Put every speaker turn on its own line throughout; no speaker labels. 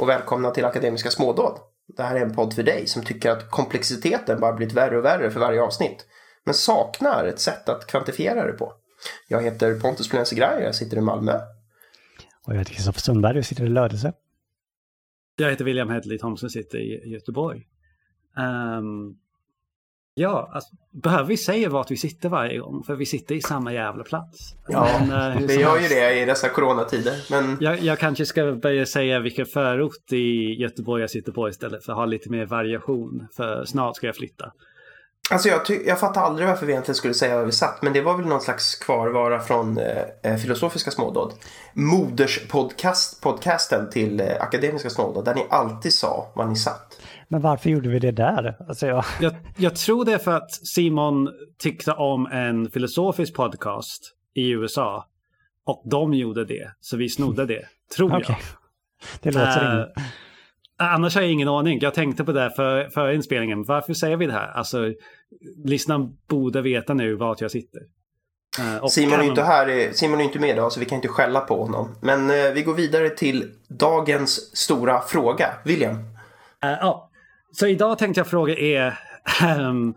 och välkomna till Akademiska smådåd. Det här är en podd för dig som tycker att komplexiteten bara blivit värre och värre för varje avsnitt. Men saknar ett sätt att kvantifiera det på. Jag heter Pontus Plensegraj och jag sitter i Malmö.
Och jag heter Kristoffer Sundberg och sitter i Lödöse.
Jag heter William Hedley Thomson och sitter i Göteborg. Um, ja, alltså, behöver vi säga vart vi sitter varje gång? För vi sitter i samma jävla plats.
Ja, men, uh, vi gör ju det i dessa coronatider. Men...
Jag, jag, kanske ska börja säga vilken förort i Göteborg jag sitter på istället för att ha lite mer variation. För snart ska jag flytta.
Alltså jag, jag fattar aldrig varför vi egentligen skulle säga var vi satt. Men det var väl någon slags kvarvara från eh, eh filosofiska smådåd. Moderspodcasten till eh, akademiska smådåd. Där ni alltid sa var ni satt.
Men varför gjorde vi det där? Alltså jag...
Jag, jag tror det är för att Simon tyckte om en filosofisk podcast i USA. Och de gjorde det. Så vi snodde det. Tror jag.
Det låter uh,
Annars har jag ingen aning. Jag tänkte på det för, för inspelningen. Varför säger vi det här? Alltså, lyssnaren borde veta nu vart jag sitter.
Uh, Simon är inte här, Simon är inte med idag så vi kan inte skälla på honom. Men uh, vi går vidare till dagens stora fråga. William? Uh,
ja, så idag tänkte jag fråga er. Um,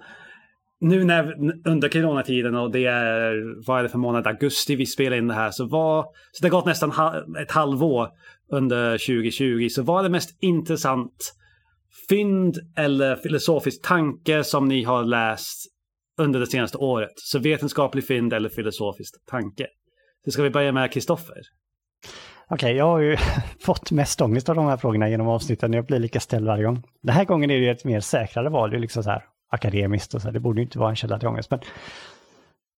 nu när under coronatiden och det är, vad är det för månad, augusti vi spelar in det här. Så, vad, så det har gått nästan ett halvår under 2020. Så vad är det mest intressant fynd eller filosofisk tanke som ni har läst under det senaste året? Så vetenskaplig fynd eller filosofisk tanke? Så ska vi börja med Kristoffer.
Okej, okay, jag har ju fått mest ångest av de här frågorna genom avsnitten. Jag blir lika ställd varje gång. Den här gången är det ett mer säkrare val. Det är liksom så här akademiskt och så. Här. Det borde ju inte vara en källa till ångest. Men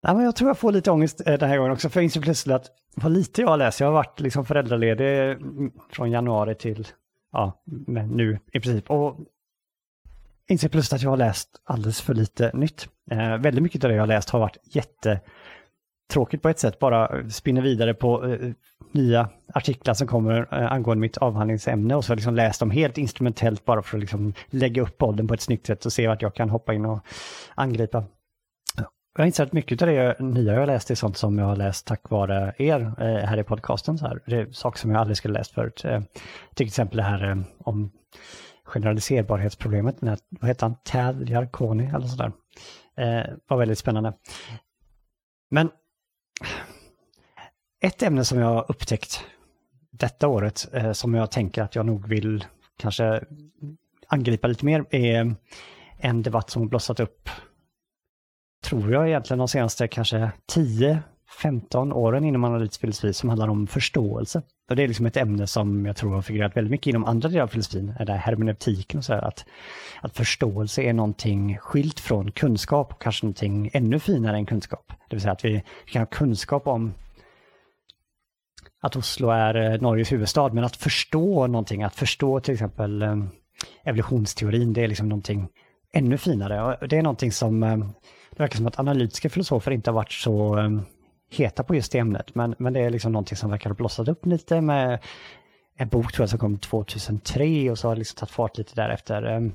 Nej, men jag tror jag får lite ångest eh, den här gången också, för jag inser plötsligt att vad lite jag har läst. Jag har varit liksom föräldraledig mm, från januari till ja, nu i princip. Och inser plötsligt att jag har läst alldeles för lite nytt. Eh, väldigt mycket av det jag har läst har varit jätte tråkigt på ett sätt, bara spinner vidare på eh, nya artiklar som kommer eh, angående mitt avhandlingsämne och så har jag liksom läst dem helt instrumentellt bara för att liksom lägga upp podden på ett snyggt sätt och se vart jag kan hoppa in och angripa. Jag har insett att mycket av det nya jag har läst är sånt som jag har läst tack vare er eh, här i podcasten. Så här. Det är saker som jag aldrig skulle läst förut. Eh, till exempel det här eh, om generaliserbarhetsproblemet. Den här, vad heter han? Tad Jarkoni eller sådär. Eh, var väldigt spännande. Men ett ämne som jag har upptäckt detta året eh, som jag tänker att jag nog vill kanske angripa lite mer är en debatt som blossat upp tror jag egentligen de senaste kanske 15 åren inom analytisk filosofi som handlar om förståelse. Och det är liksom ett ämne som jag tror har figurerat väldigt mycket inom andra delar av filosofin, det hermeneutiken och så här, att, att förståelse är någonting skilt från kunskap och kanske någonting ännu finare än kunskap. Det vill säga att vi, vi kan ha kunskap om att Oslo är eh, Norges huvudstad, men att förstå någonting, att förstå till exempel eh, evolutionsteorin, det är liksom någonting ännu finare. Och det är någonting som eh, det verkar som att analytiska filosofer inte har varit så heta på just det ämnet, men, men det är liksom någonting som verkar ha blossat upp lite med en bok tror jag som kom 2003 och så har det liksom tagit fart lite därefter. Um.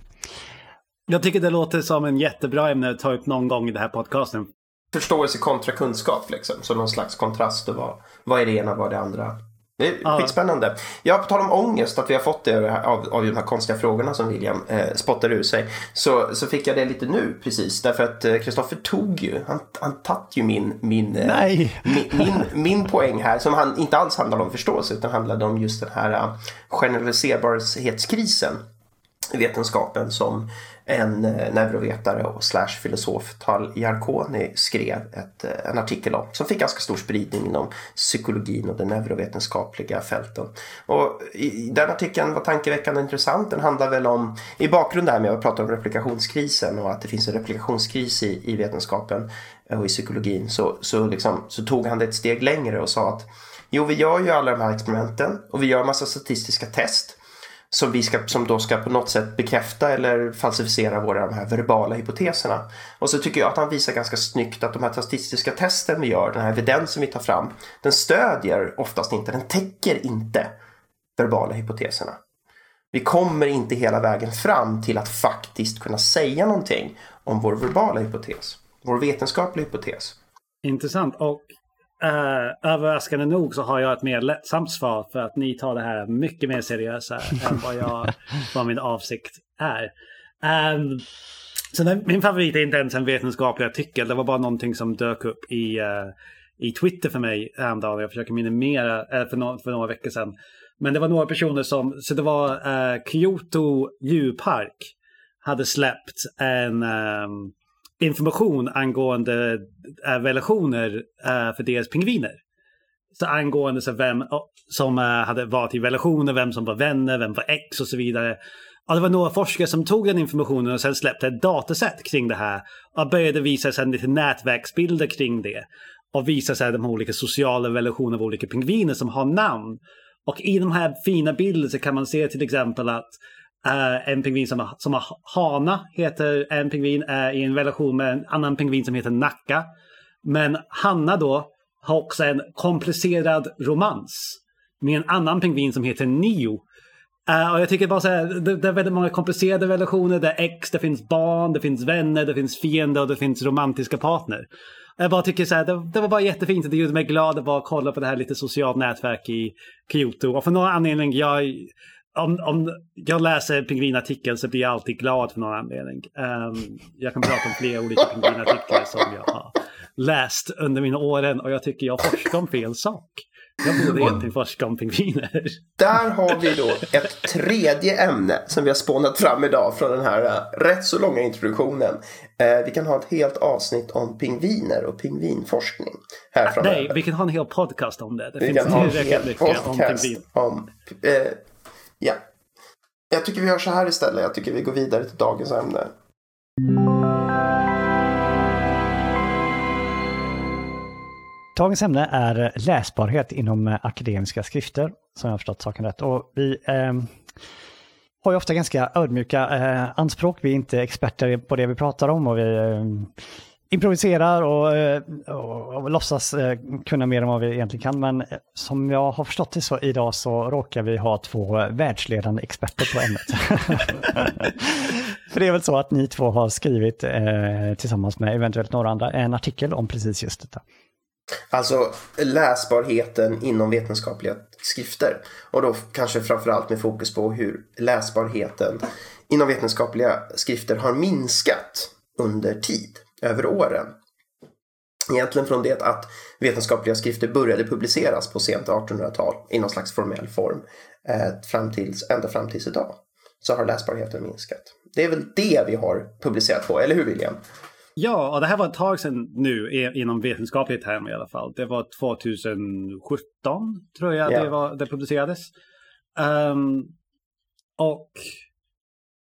Jag tycker det låter som en jättebra ämne att ta upp någon gång i den här podcasten.
Förståelse kontra kunskap liksom, som någon slags kontrast och vad, vad är det ena vad är det andra? Det är ja. skitspännande. Ja, på tal om ångest, att vi har fått det av, av de här konstiga frågorna som William eh, spottar ur sig. Så, så fick jag det lite nu precis. Därför att Kristoffer eh, tog ju, han, han tatt ju min, min, eh, min, min, min, poäng här. Som han, inte alls handlade om förståelse utan handlade om just den här uh, generaliserbarhetskrisen vetenskapen som en eh, neurovetare och slash filosof Tal Jarkoni skrev ett, eh, en artikel om som fick ganska stor spridning inom psykologin och de neurovetenskapliga fälten. Och i den artikeln var tankeväckande intressant. Den handlar väl om, i bakgrund där med att prata om replikationskrisen och att det finns en replikationskris i, i vetenskapen eh, och i psykologin så, så, liksom, så tog han det ett steg längre och sa att jo, vi gör ju alla de här experimenten och vi gör massa statistiska test som, vi ska, som då ska på något sätt bekräfta eller falsificera våra de här verbala hypoteserna. Och så tycker jag att han visar ganska snyggt att de här statistiska testen vi gör, den här evidensen vi tar fram, den stödjer oftast inte, den täcker inte verbala hypoteserna. Vi kommer inte hela vägen fram till att faktiskt kunna säga någonting om vår verbala hypotes, vår vetenskapliga hypotes.
Intressant. Och uh, överraskande nog så har jag ett mer lättsamt svar för att ni tar det här mycket mer seriöst än vad, jag, vad min avsikt är. Um, så den, min favorit är inte ens en vetenskaplig artikel. Det var bara någonting som dök upp i, uh, i Twitter för mig häromdagen. Jag försöker minimera, äh, för, no för några veckor sedan. Men det var några personer som, så det var uh, Kyoto djurpark hade släppt en um, information angående äh, relationer äh, för deras pingviner. Så angående så vem som äh, hade varit i relationer, vem som var vänner, vem var ex och så vidare. Och det var några forskare som tog den informationen och sen släppte ett dataset kring det här. Och började visa sen lite nätverksbilder kring det. Och visa sig de olika sociala relationer av olika pingviner som har namn. Och i de här fina bilderna så kan man se till exempel att Uh, en pingvin som, har, som har Hana heter en pingvin är i en relation med en annan pingvin som heter Nacka. Men Hanna då har också en komplicerad romans med en annan pingvin som heter Nio. Uh, och jag tycker bara så här, det, det, är väldigt många komplicerade relationer. Det är ex, det finns barn, det finns vänner, det finns fiender och det finns romantiska partner. Jag bara tycker så här, det, det, var bara jättefint det gjorde mig glad att bara kolla på det här lite socialt nätverk i Kyoto. Och för någon anledning, jag om, om jag läser pingvinartikeln så blir jag alltid glad för någon anledning. Um, jag kan prata om flera olika pingvinartiklar som jag har läst under mina åren och jag tycker jag forskar om fel sak. Jag borde egentligen forska om pingviner.
Där har vi då ett tredje ämne som vi har spånat fram idag från den här uh, rätt så långa introduktionen. Uh, vi kan ha ett helt avsnitt om pingviner och pingvinforskning. Här
framöver. Nej, vi kan ha en hel podcast om det. Det vi finns tillräckligt mycket om pingvin. Om, uh,
Ja. Jag tycker vi gör så här istället. Jag tycker vi går vidare till dagens ämne.
Dagens ämne är läsbarhet inom eh, akademiska skrifter, som jag har förstått saken rätt. Och vi eh, har ju ofta ganska ödmjuka eh, anspråk. Vi är inte experter på det vi pratar om och vi eh, improviserar och, eh, och, och låtsas eh, kunna mer än vad vi egentligen kan. Men eh, som jag har förstått det så idag så råkar vi ha två världsledande experter på ämnet. För det är väl så att ni två har skrivit eh, tillsammans med eventuellt några andra en artikel om precis just detta.
Alltså läsbarheten inom vetenskapliga skrifter. Och då kanske framförallt med fokus på hur läsbarheten inom vetenskapliga skrifter har minskat under tid över åren. Egentligen från det att vetenskapliga skrifter började publiceras på sent 1800-tal i någon slags formell form eh, fram tills, ända fram tills idag så har läsbarheten minskat. Det är väl det vi har publicerat på, eller hur William?
Ja, och det här var ett tag sedan nu inom vetenskaplig term i alla fall. Det var 2017 tror jag ja. det, var, det publicerades. Um, och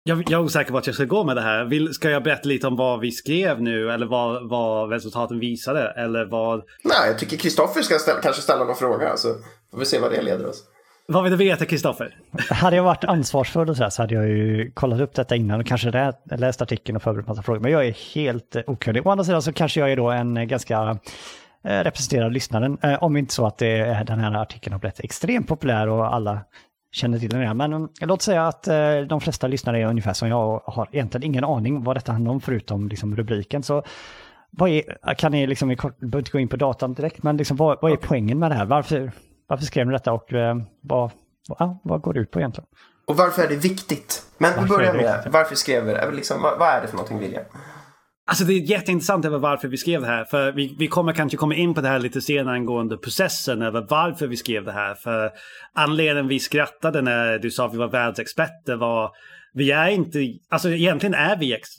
jag, jag är osäker på att jag ska gå med det här. Vill, ska jag berätta lite om vad vi skrev nu eller vad, vad resultaten visade? Eller vad...
Nej, jag tycker Kristoffer ska ställa, kanske ställa någon fråga så får vi se vad det leder oss.
Vad vill du veta Kristoffer?
hade jag varit ansvarsfull och så, här, så hade jag ju kollat upp detta innan och kanske läst artikeln och förberett massa frågor. Men jag är helt okunnig. Å andra sidan så kanske jag är då en ganska eh, representerad lyssnaren. Eh, om inte så att det, den här artikeln har blivit extremt populär och alla känner till den redan. Men um, låt säga att uh, de flesta lyssnare är ungefär som jag och har egentligen ingen aning vad detta handlar om förutom liksom, rubriken. Så vad är, kan ni liksom, vi behöver inte gå in på datan direkt, men liksom, vad, vad är poängen med det här? Varför, varför skrev ni detta och uh, vad, vad, vad går det ut på egentligen?
Och varför är det viktigt? Men vi börjar med varför skrev vi det? Liksom, vad, vad är det för någonting William?
Alltså det är jätteintressant över varför vi skrev det här. För vi, vi kommer kanske komma in på det här lite senare angående processen över varför vi skrev det här. För anledningen vi skrattade när du sa att vi var världsexperter var vi är inte, alltså egentligen är vi, ex,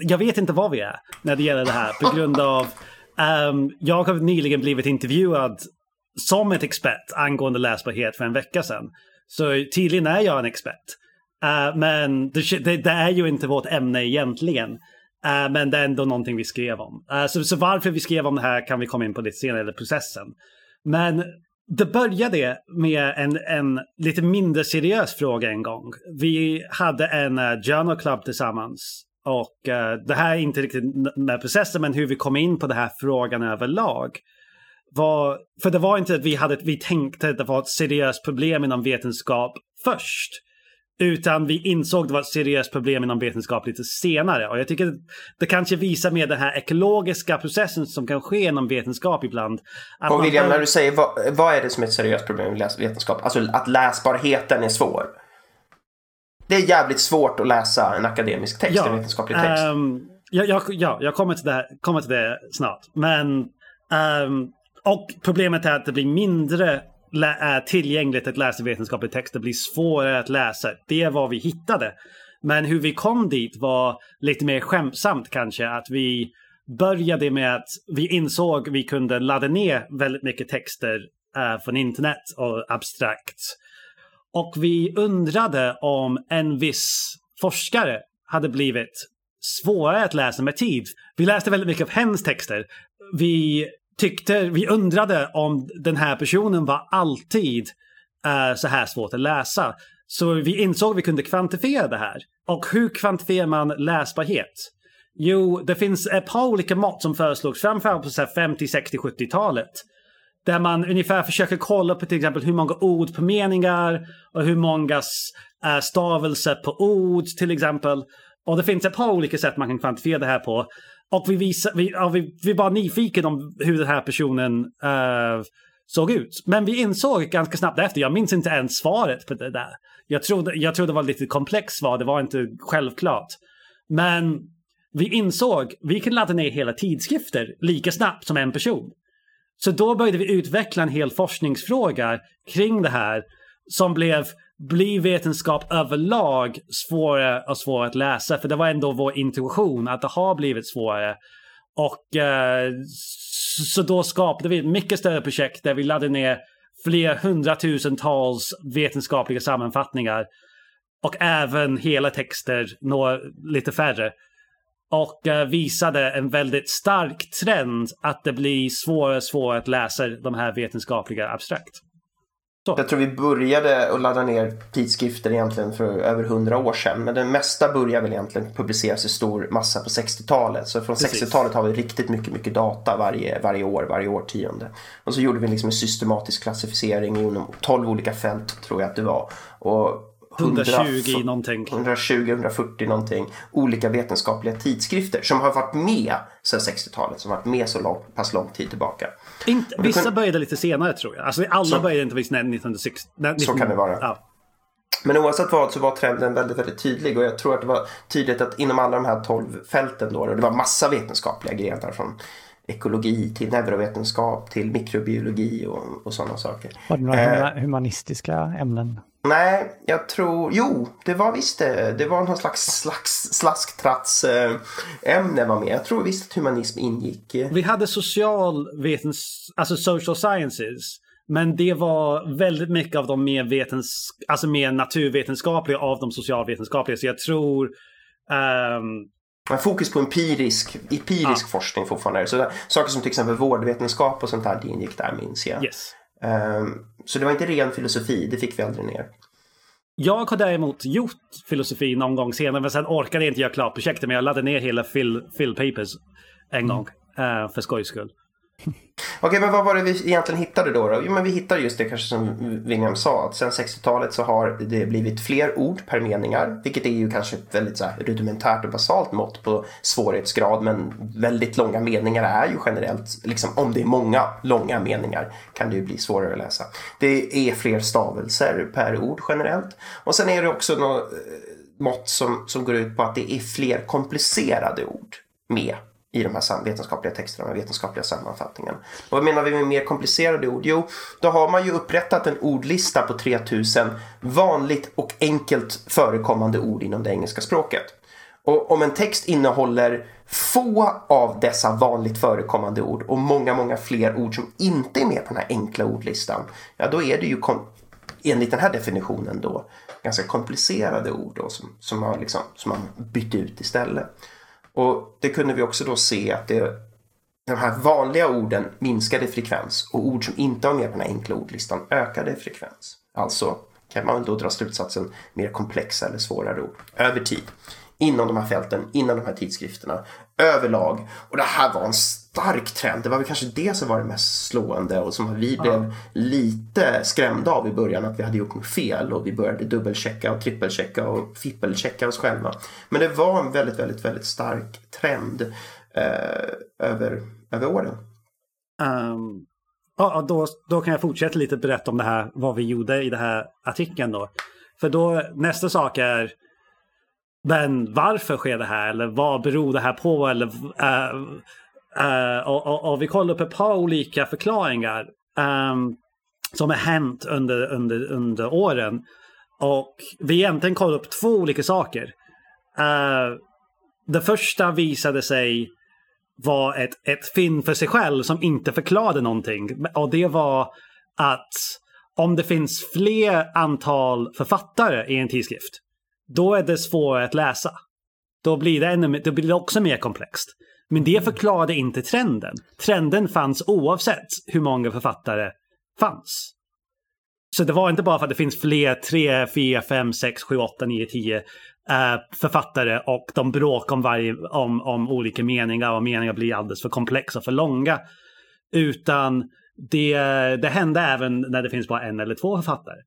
jag vet inte vad vi är när det gäller det här på grund av um, jag har nyligen blivit intervjuad som ett expert angående läsbarhet för en vecka sedan. Så tydligen är jag en expert. Uh, men det, det, det, är ju inte vårt ämne egentligen. Uh, men det är ändå någonting vi skrev om. Uh, så, så, varför vi skrev om det här kan vi komma in på lite senare, eller processen. Men det började med en, en lite mindre seriös fråga en gång. Vi hade en uh, journal club tillsammans. Och det här är inte riktigt med processen, men hur vi kom in på den här frågan överlag. Var, för det var inte att vi, hade, vi tänkte att det var ett seriöst problem inom vetenskap först. Utan vi insåg det var ett seriöst problem inom vetenskap lite senare. Och jag tycker det kanske visar med den här ekologiska processen som kan ske inom vetenskap ibland.
Att och William, när du säger vad, vad är det som är ett seriöst problem i vetenskap? Alltså att läsbarheten är svår. Det är jävligt svårt att läsa en akademisk text, ja, en vetenskaplig text. Um,
ja, ja, ja, jag kommer till det, kommer till det snart. Men, um, och problemet är att det blir mindre tillgängligt att läsa vetenskaplig text. Det blir svårare att läsa. Det är vad vi hittade. Men hur vi kom dit var lite mer skämtsamt kanske. Att vi började med att vi insåg vi kunde ladda ner väldigt mycket texter uh, från internet och abstrakt. Och vi undrade om en viss forskare hade blivit svårare att läsa med tid. Vi läste väldigt mycket av hennes texter. Vi tyckte, vi undrade om den här personen var alltid uh, så här svårt att läsa. Så vi insåg att vi kunde kvantifiera det här. Och hur kvantifierar man läsbarhet? Jo, det finns ett par olika mått som föreslogs, framförallt på 50, 60, 70-talet. Där man ungefär försöker kolla på till exempel hur många ord på meningar och hur många uh, stavelser på ord till exempel. Och det finns ett par olika sätt man kan kvantifiera det här på. Och vi, visar, vi, ja, vi, vi var nyfikna om hur den här personen uh, såg ut. Men vi insåg ganska snabbt efter, jag minns inte ens svaret på det där. Jag trodde, jag trodde det var lite komplext svar, det var inte självklart. Men vi insåg, vi kan ladda ner hela tidskrifter lika snabbt som en person. Så då började vi utveckla en hel forskningsfråga kring det här som blev blir vetenskap överlag svårare och svårare att läsa? För det var ändå vår intuition att det har blivit svårare. Och eh, så då skapade vi ett mycket större projekt där vi laddade ner fler hundratusentals vetenskapliga sammanfattningar. Och även hela texter, några lite färre. Och eh, visade en väldigt stark trend att det blir svårare och svårare att läsa de här vetenskapliga abstrakt.
Så. Jag tror vi började att ladda ner tidskrifter egentligen för över hundra år sedan. Men det mesta började väl egentligen publiceras i stor massa på 60-talet. Så från 60-talet har vi riktigt mycket, mycket data varje, varje år, varje årtionde. Och så gjorde vi liksom en systematisk klassificering inom 12 olika fält tror jag att det var. Och
120 någonting.
120-140 någonting olika vetenskapliga tidskrifter som har varit med sedan 60-talet, som har varit med så lång, pass lång tid tillbaka.
Inte, vissa kun... började lite senare tror jag. Alltså alla så, började inte visst 1960. 19...
Så kan det vara. Ja. Men oavsett vad så var trenden väldigt, väldigt tydlig och jag tror att det var tydligt att inom alla de här 12 fälten då, och det var massa vetenskapliga grenar från ekologi till neurovetenskap till mikrobiologi och, och sådana saker.
Var det några eh, humanistiska ämnen?
Nej, jag tror... Jo, det var visst det. Det var någon slags, slags slasktrattsämne var med. Jag tror visst att humanism ingick.
Vi hade social vetens... alltså social sciences. Men det var väldigt mycket av de mer, vetens... alltså mer naturvetenskapliga av de socialvetenskapliga. Så jag tror... Um...
Fokus på empirisk, empirisk ja. forskning fortfarande. Så där, saker som till exempel vårdvetenskap och sånt där, det ingick där minns jag.
Yes.
Um, så det var inte ren filosofi, det fick vi aldrig ner.
Jag har däremot gjort filosofi någon gång senare, men sen orkade jag inte göra klart projektet. Men jag laddade ner hela Phil Papers en mm. gång, uh, för skojs skull.
Okej, men vad var det vi egentligen hittade då? då? Jo, men vi hittade just det kanske som William sa. Att sen 60-talet så har det blivit fler ord per meningar. Vilket är ju kanske ett väldigt så här, rudimentärt och basalt mått på svårighetsgrad. Men väldigt långa meningar är ju generellt, liksom, om det är många långa meningar kan det ju bli svårare att läsa. Det är fler stavelser per ord generellt. Och sen är det också något mått som, som går ut på att det är fler komplicerade ord med i de här vetenskapliga texterna, den vetenskapliga sammanfattningen. Och vad menar vi med mer komplicerade ord? Jo, då har man ju upprättat en ordlista på 3000 vanligt och enkelt förekommande ord inom det engelska språket. Och om en text innehåller få av dessa vanligt förekommande ord och många, många fler ord som inte är med på den här enkla ordlistan, ja då är det ju enligt den här definitionen då ganska komplicerade ord då, som, som, man liksom, som man bytt ut istället. Och det kunde vi också då se att det, de här vanliga orden minskade i frekvens och ord som inte var med på den här enkla ordlistan ökade i frekvens. Alltså kan man då dra slutsatsen mer komplexa eller svårare ord över tid. Inom de här fälten, inom de här tidskrifterna, överlag. Och det här var en stark trend. Det var väl kanske det som var det mest slående och som vi blev lite skrämda av i början att vi hade gjort något fel och vi började dubbelchecka och trippelchecka och fippelchecka oss själva. Men det var en väldigt, väldigt, väldigt stark trend eh, över, över åren.
Um, ja, då, då kan jag fortsätta lite berätta om det här, vad vi gjorde i den här artikeln då. För då nästa sak är men varför sker det här? Eller vad beror det här på? Eller, uh, uh, och, och, och, vi kollar upp ett par olika förklaringar um, som har hänt under, under, under åren. Och vi egentligen kollade upp två olika saker. Uh, det första visade sig vara ett, ett fynd för sig själv som inte förklarade någonting. Och det var att om det finns fler antal författare i en tidskrift då är det svårare att läsa. Då blir det, ännu, då blir det också mer komplext. Men det förklarade inte trenden. Trenden fanns oavsett hur många författare fanns. Så det var inte bara för att det finns fler, 3, 4, 5, 6, 7, 8, 9, 10 författare och de bråkar om, varje, om, om olika meningar och meningar blir alldeles för komplexa och för långa. Utan det, det hände även när det finns bara en eller två författare.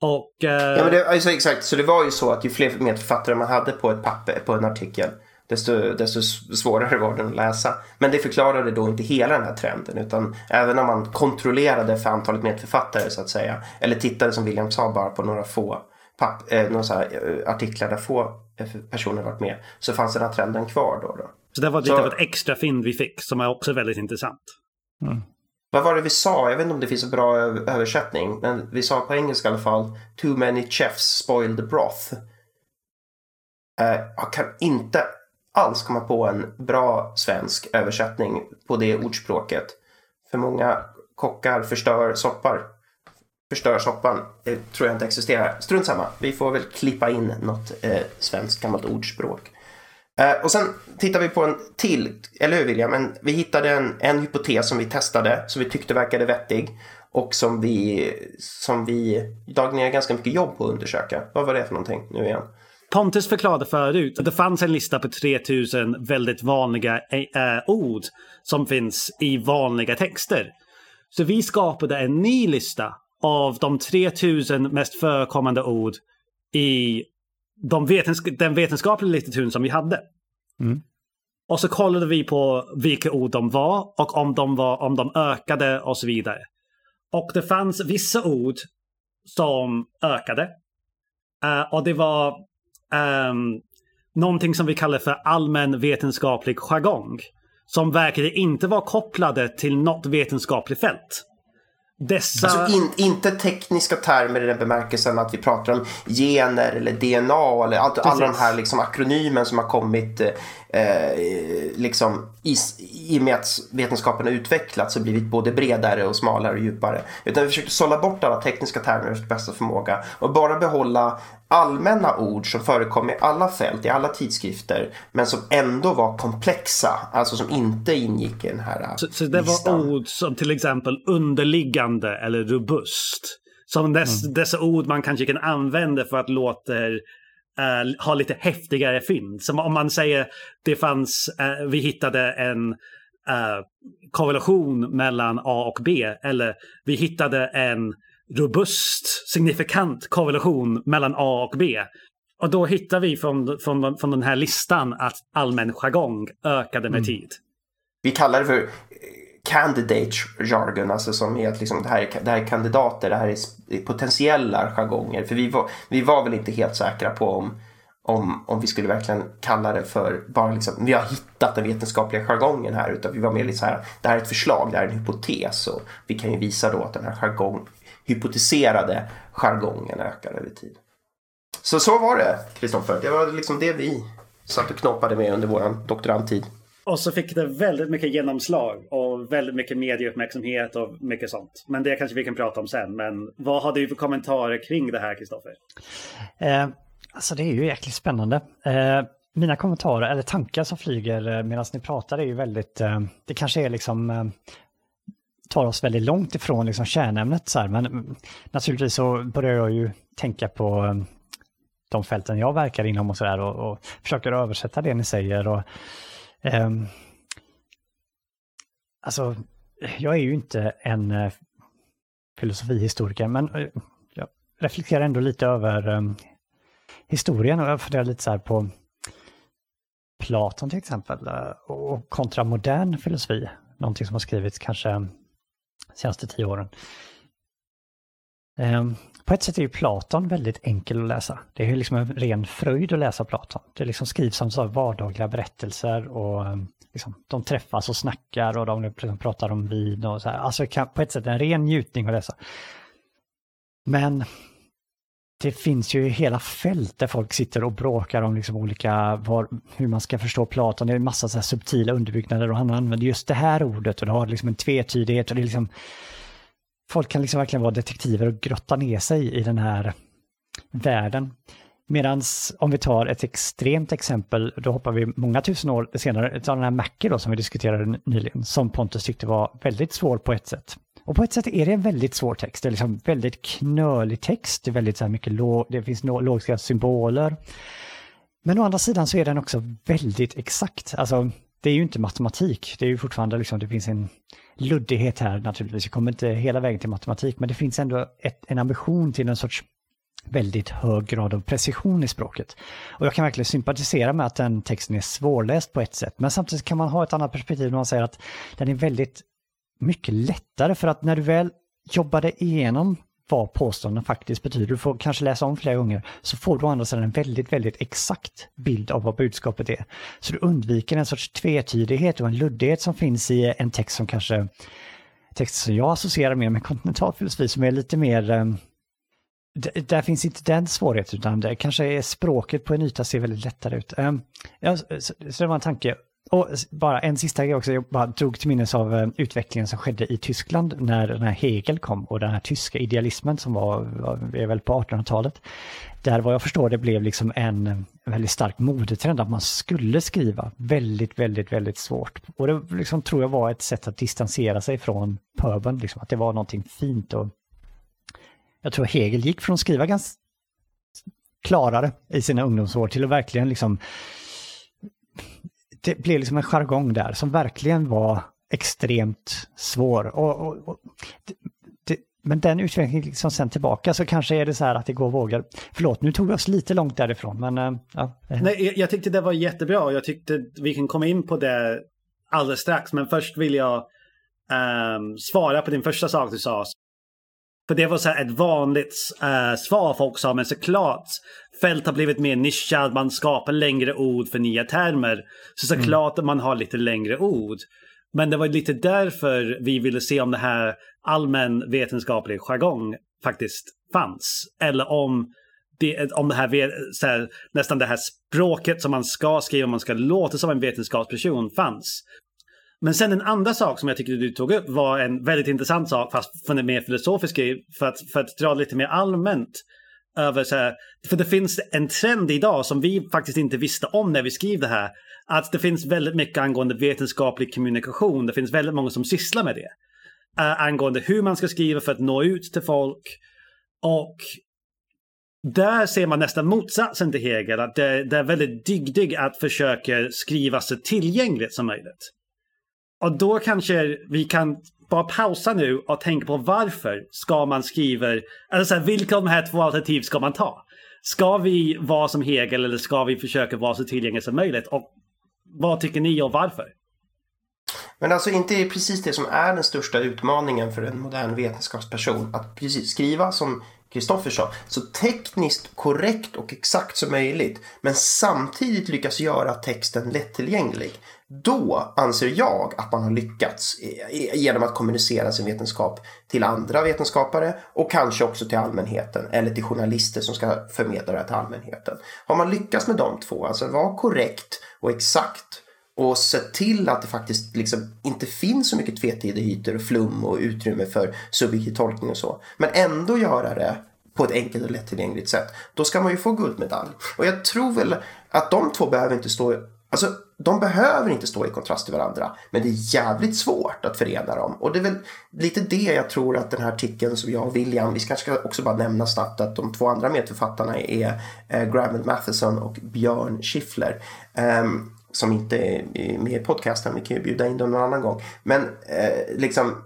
Och, eh...
Ja, men det, alltså, exakt. Så det var ju så att ju fler författare man hade på ett papper, på en artikel, desto, desto svårare var den att läsa. Men det förklarade då inte hela den här trenden, utan även om man kontrollerade för antalet medförfattare så att säga, eller tittade som William sa bara på några få papp, eh, några så här, eh, artiklar där få eh, personer varit med, så fanns den här trenden kvar då. då.
Så det var lite så... av ett extra fynd vi fick som är också väldigt intressant.
Mm. Vad var det vi sa? Jag vet inte om det finns en bra översättning. Men vi sa på engelska i alla fall. Too many chefs spoil the broth. Uh, jag kan inte alls komma på en bra svensk översättning på det ordspråket. För många kockar förstör soppar. Förstör soppan. Det tror jag inte existerar. Strunt samma. Vi får väl klippa in något eh, svenskt gammalt ordspråk. Eh, och sen tittar vi på en till, eller hur William? Men vi hittade en, en hypotes som vi testade, som vi tyckte verkade vettig och som vi, som vi dag ner ganska mycket jobb på att undersöka. Vad var det för någonting nu igen?
Pontus förklarade förut att det fanns en lista på 3000 väldigt vanliga äh, ord som finns i vanliga texter. Så vi skapade en ny lista av de 3000 mest förekommande ord i de vetens den vetenskapliga litteraturen som vi hade. Mm. Och så kollade vi på vilka ord de var och om de, var, om de ökade och så vidare. Och det fanns vissa ord som ökade. Uh, och det var um, någonting som vi kallar för allmän vetenskaplig jargong. Som verkade inte vara kopplade till något vetenskapligt fält.
Dessa... Alltså in, inte tekniska termer i den bemärkelsen att vi pratar om gener eller DNA eller allt, alla de här liksom akronymen som har kommit eh, liksom i, i och med att vetenskapen har utvecklats och blivit både bredare och smalare och djupare. Utan vi försökte sålla bort alla tekniska termer efter bästa förmåga och bara behålla allmänna ord som förekom i alla fält, i alla tidskrifter, men som ändå var komplexa, alltså som inte ingick i den här
Så, så det listan. var ord som till exempel underliggande eller robust. Som dess, mm. dessa ord man kanske kan använda för att låta uh, ha lite häftigare fynd. Som om man säger det fanns, uh, vi hittade en uh, korrelation mellan A och B. Eller vi hittade en robust, signifikant korrelation mellan A och B. Och då hittar vi från, från, från den här listan att allmän jargong ökade med mm. tid.
Vi kallar det för candidate jargon, alltså som är att liksom, det, här är, det här är kandidater, det här är potentiella jargonger. För vi var, vi var väl inte helt säkra på om, om, om vi skulle verkligen kalla det för bara liksom, vi har hittat den vetenskapliga jargongen här, utan vi var mer lite så här, det här är ett förslag, det här är en hypotes och vi kan ju visa då att den här jargong, hypotetiserade jargongen ökar över tid. Så så var det, Kristoffer. Det var liksom det vi satt och knoppade med under vår doktorandtid.
Och så fick det väldigt mycket genomslag och väldigt mycket medieuppmärksamhet och mycket sånt. Men det kanske vi kan prata om sen. Men vad har du för kommentarer kring det här, Kristoffer?
Eh, alltså det är ju jäkligt spännande. Eh, mina kommentarer, eller tankar som flyger eh, medan ni pratar är ju väldigt, eh, det kanske är liksom eh, tar oss väldigt långt ifrån liksom kärnämnet. Så här. Men naturligtvis så börjar jag ju tänka på eh, de fälten jag verkar inom och så där och, och försöker översätta det ni säger. Och, Um, alltså, jag är ju inte en eh, filosofihistoriker, men eh, jag reflekterar ändå lite över um, historien och jag funderar lite så här på Platon till exempel eh, och kontra modern filosofi, någonting som har skrivits kanske senaste tio åren. Ehm, på ett sätt är ju Platon väldigt enkel att läsa. Det är liksom en ren fröjd att läsa Platon. Det liksom skrivs som så vardagliga berättelser och ehm, liksom, de träffas och snackar och de liksom pratar om vin och så här. Alltså på ett sätt en ren njutning att läsa. Men det finns ju hela fält där folk sitter och bråkar om liksom olika, var, hur man ska förstå Platon. Det är en massa så subtila underbyggnader och han använder just det här ordet och det har liksom en tvetydighet och det är liksom folk kan liksom verkligen vara detektiver och grotta ner sig i den här världen. Medan om vi tar ett extremt exempel, då hoppar vi många tusen år senare, tar den här Mackie då som vi diskuterade nyligen, som Pontus tyckte var väldigt svår på ett sätt. Och på ett sätt är det en väldigt svår text, det är liksom väldigt knölig text, det är väldigt så här mycket låg, det finns logiska symboler. Men å andra sidan så är den också väldigt exakt, alltså det är ju inte matematik, det är ju fortfarande liksom, det finns en luddighet här naturligtvis. Jag kommer inte hela vägen till matematik, men det finns ändå ett, en ambition till en sorts väldigt hög grad av precision i språket. Och jag kan verkligen sympatisera med att den texten är svårläst på ett sätt, men samtidigt kan man ha ett annat perspektiv när man säger att den är väldigt mycket lättare för att när du väl jobbade igenom vad påståenden faktiskt betyder, du får kanske läsa om flera gånger, så får du å andra sidan en väldigt, väldigt exakt bild av vad budskapet är. Så du undviker en sorts tvetydighet och en luddighet som finns i en text som kanske, text som jag associerar mer med kontinentalfilosofi som är lite mer ehm, där finns inte den svårigheten utan det kanske är språket på en yta ser väldigt lättare ut. Um, ja, så, så det var en tanke. Och bara en sista grej också, jag bara drog till minnes av eh, utvecklingen som skedde i Tyskland när den här Hegel kom och den här tyska idealismen som var, var är väl på 1800-talet. Där vad jag förstår det blev liksom en, en väldigt stark modetrend att man skulle skriva väldigt, väldigt, väldigt svårt. Och det liksom, tror jag var ett sätt att distansera sig från pöbeln, liksom, att det var någonting fint och jag tror Hegel gick från att skriva ganska klarare i sina ungdomsår till att verkligen liksom det blev liksom en jargong där som verkligen var extremt svår. Och, och, och det, det, men den utvecklingen liksom sen tillbaka så kanske är det så här att det går vågor. Förlåt, nu tog vi oss lite långt därifrån men eh, ja.
Nej, jag, jag tyckte det var jättebra och jag tyckte vi kan komma in på det alldeles strax. Men först vill jag um, svara på din första sak du sa för det var så ett vanligt uh, svar folk sa, men såklart fält har blivit mer nischad, man skapar längre ord för nya termer. Så mm. såklart mm. att man har lite längre ord. Men det var lite därför vi ville se om det här allmän vetenskaplig jargong faktiskt fanns. Eller om det, om det här, här, nästan det här språket som man ska skriva, man ska låta som en vetenskapsperson fanns. Men sen en andra sak som jag tycker du tog upp var en väldigt intressant sak, fast från en mer filosofisk grej, för att, för att dra lite mer allmänt över så här, för det finns en trend idag som vi faktiskt inte visste om när vi skrev det här, att det finns väldigt mycket angående vetenskaplig kommunikation, det finns väldigt många som sysslar med det. Uh, angående hur man ska skriva för att nå ut till folk. Och där ser man nästan motsatsen till Hegel, att det, det är väldigt dygdig att försöka skriva så tillgängligt som möjligt. Och då kanske vi kan bara pausa nu och tänka på varför ska man skriva, alltså vilka av de här två alternativ ska man ta? Ska vi vara som Hegel eller ska vi försöka vara så tillgängliga som möjligt? Och vad tycker ni och varför?
Men alltså inte är precis det som är den största utmaningen för en modern vetenskapsperson. Att precis skriva som Kristoffer sa, så tekniskt korrekt och exakt som möjligt. Men samtidigt lyckas göra texten lättillgänglig. Då anser jag att man har lyckats eh, eh, genom att kommunicera sin vetenskap till andra vetenskapare och kanske också till allmänheten eller till journalister som ska förmedla det till allmänheten. Har man lyckats med de två, alltså vara korrekt och exakt och sett till att det faktiskt liksom inte finns så mycket tvetydigheter och flum och utrymme för subjektiv tolkning och så. Men ändå göra det på ett enkelt och lättillgängligt sätt. Då ska man ju få guldmedalj. Och jag tror väl att de två behöver inte stå Alltså, de behöver inte stå i kontrast till varandra, men det är jävligt svårt att förena dem. Och det är väl lite det jag tror att den här artikeln som jag och William, vi kanske ska också bara nämna snabbt att de två andra medförfattarna är eh, Gravel Matheson och Björn Schiffler. Eh, som inte är med i podcasten. Vi kan ju bjuda in dem någon annan gång. Men eh, liksom,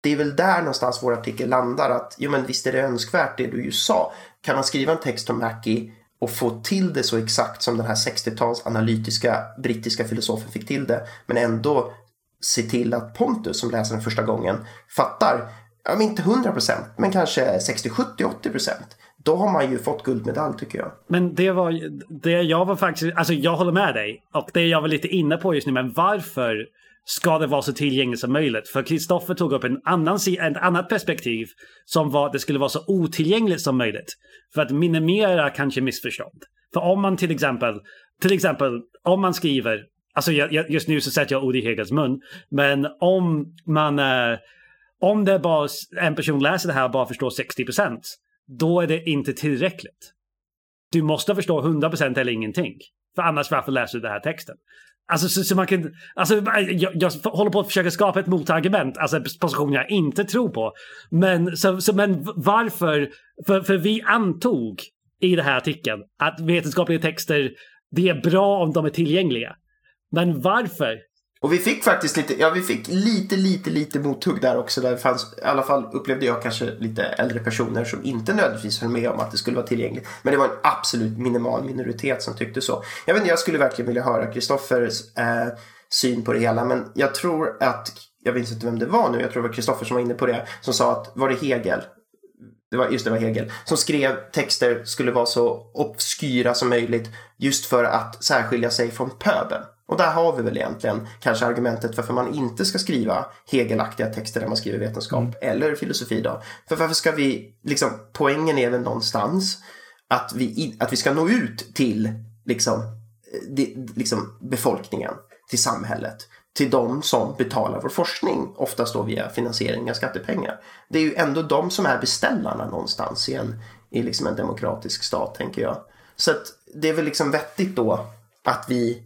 det är väl där någonstans vår artikel landar. Att jo, men visst är det önskvärt det du ju sa. Kan man skriva en text om Mackie och få till det så exakt som den här 60-tals analytiska brittiska filosofen fick till det. Men ändå se till att Pontus som läser den första gången fattar, ja, men inte 100% men kanske 60, 70, 80%. Då har man ju fått guldmedalj tycker jag.
Men det var det jag var faktiskt, alltså jag håller med dig. Och det jag var lite inne på just nu, men varför ska det vara så tillgängligt som möjligt? För Kristoffer tog upp en annan, ett annat perspektiv som var att det skulle vara så otillgängligt som möjligt. För att minimera kanske missförstånd. För om man till exempel, till exempel om man skriver, alltså just nu så sätter jag ord i Hegels mun, men om man, eh, om det bara en person läser det här och bara förstår 60% då är det inte tillräckligt. Du måste förstå 100% eller ingenting. För annars varför läser du den här texten? Alltså, så, så man kan, alltså, jag, jag, håller på att försöka skapa ett motargument, alltså en position jag inte tror på. Men, så, så, men varför? För, för vi antog i den här artikeln att vetenskapliga texter, det är bra om de är tillgängliga. Men varför
och vi fick faktiskt lite, ja vi fick lite, lite, lite mothugg där också. Där det fanns, i alla fall upplevde jag kanske lite äldre personer som inte nödvändigtvis höll med om att det skulle vara tillgängligt. Men det var en absolut minimal minoritet som tyckte så. Jag vet inte, jag skulle verkligen vilja höra Kristoffers eh, syn på det hela. Men jag tror att, jag minns inte vem det var nu, jag tror det var Kristoffer som var inne på det. Som sa att, var det Hegel? Det var, just det var Hegel. Som skrev texter skulle vara så obskyra som möjligt. Just för att särskilja sig från pöbeln. Och där har vi väl egentligen kanske argumentet varför man inte ska skriva hegelaktiga texter när man skriver vetenskap mm. eller filosofi då. För varför ska vi, liksom poängen är väl någonstans att vi, att vi ska nå ut till liksom, de, liksom befolkningen, till samhället, till de som betalar vår forskning, oftast då via finansiering av skattepengar. Det är ju ändå de som är beställarna någonstans i en, i liksom en demokratisk stat, tänker jag. Så att det är väl liksom vettigt då att vi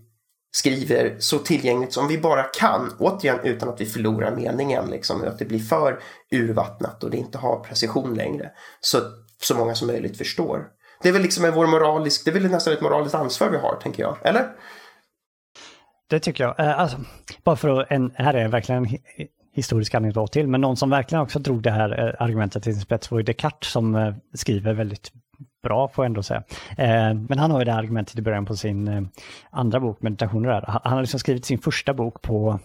skriver så tillgängligt som vi bara kan. Återigen utan att vi förlorar meningen, liksom, att det blir för urvattnat och det inte har precision längre. Så så många som möjligt förstår. Det är väl liksom vår moralisk, det är väl nästan ett moraliskt ansvar vi har, tänker jag. Eller?
Det tycker jag. Eh, alltså, bara för att, en, här är verkligen en historisk anekdot till, men någon som verkligen också drog det här eh, argumentet till sin spets var ju Descartes som eh, skriver väldigt bra får jag ändå säga. Eh, men han har ju det argumentet i början på sin eh, andra bok, Meditationer. Där. Han, han har liksom skrivit sin första bok på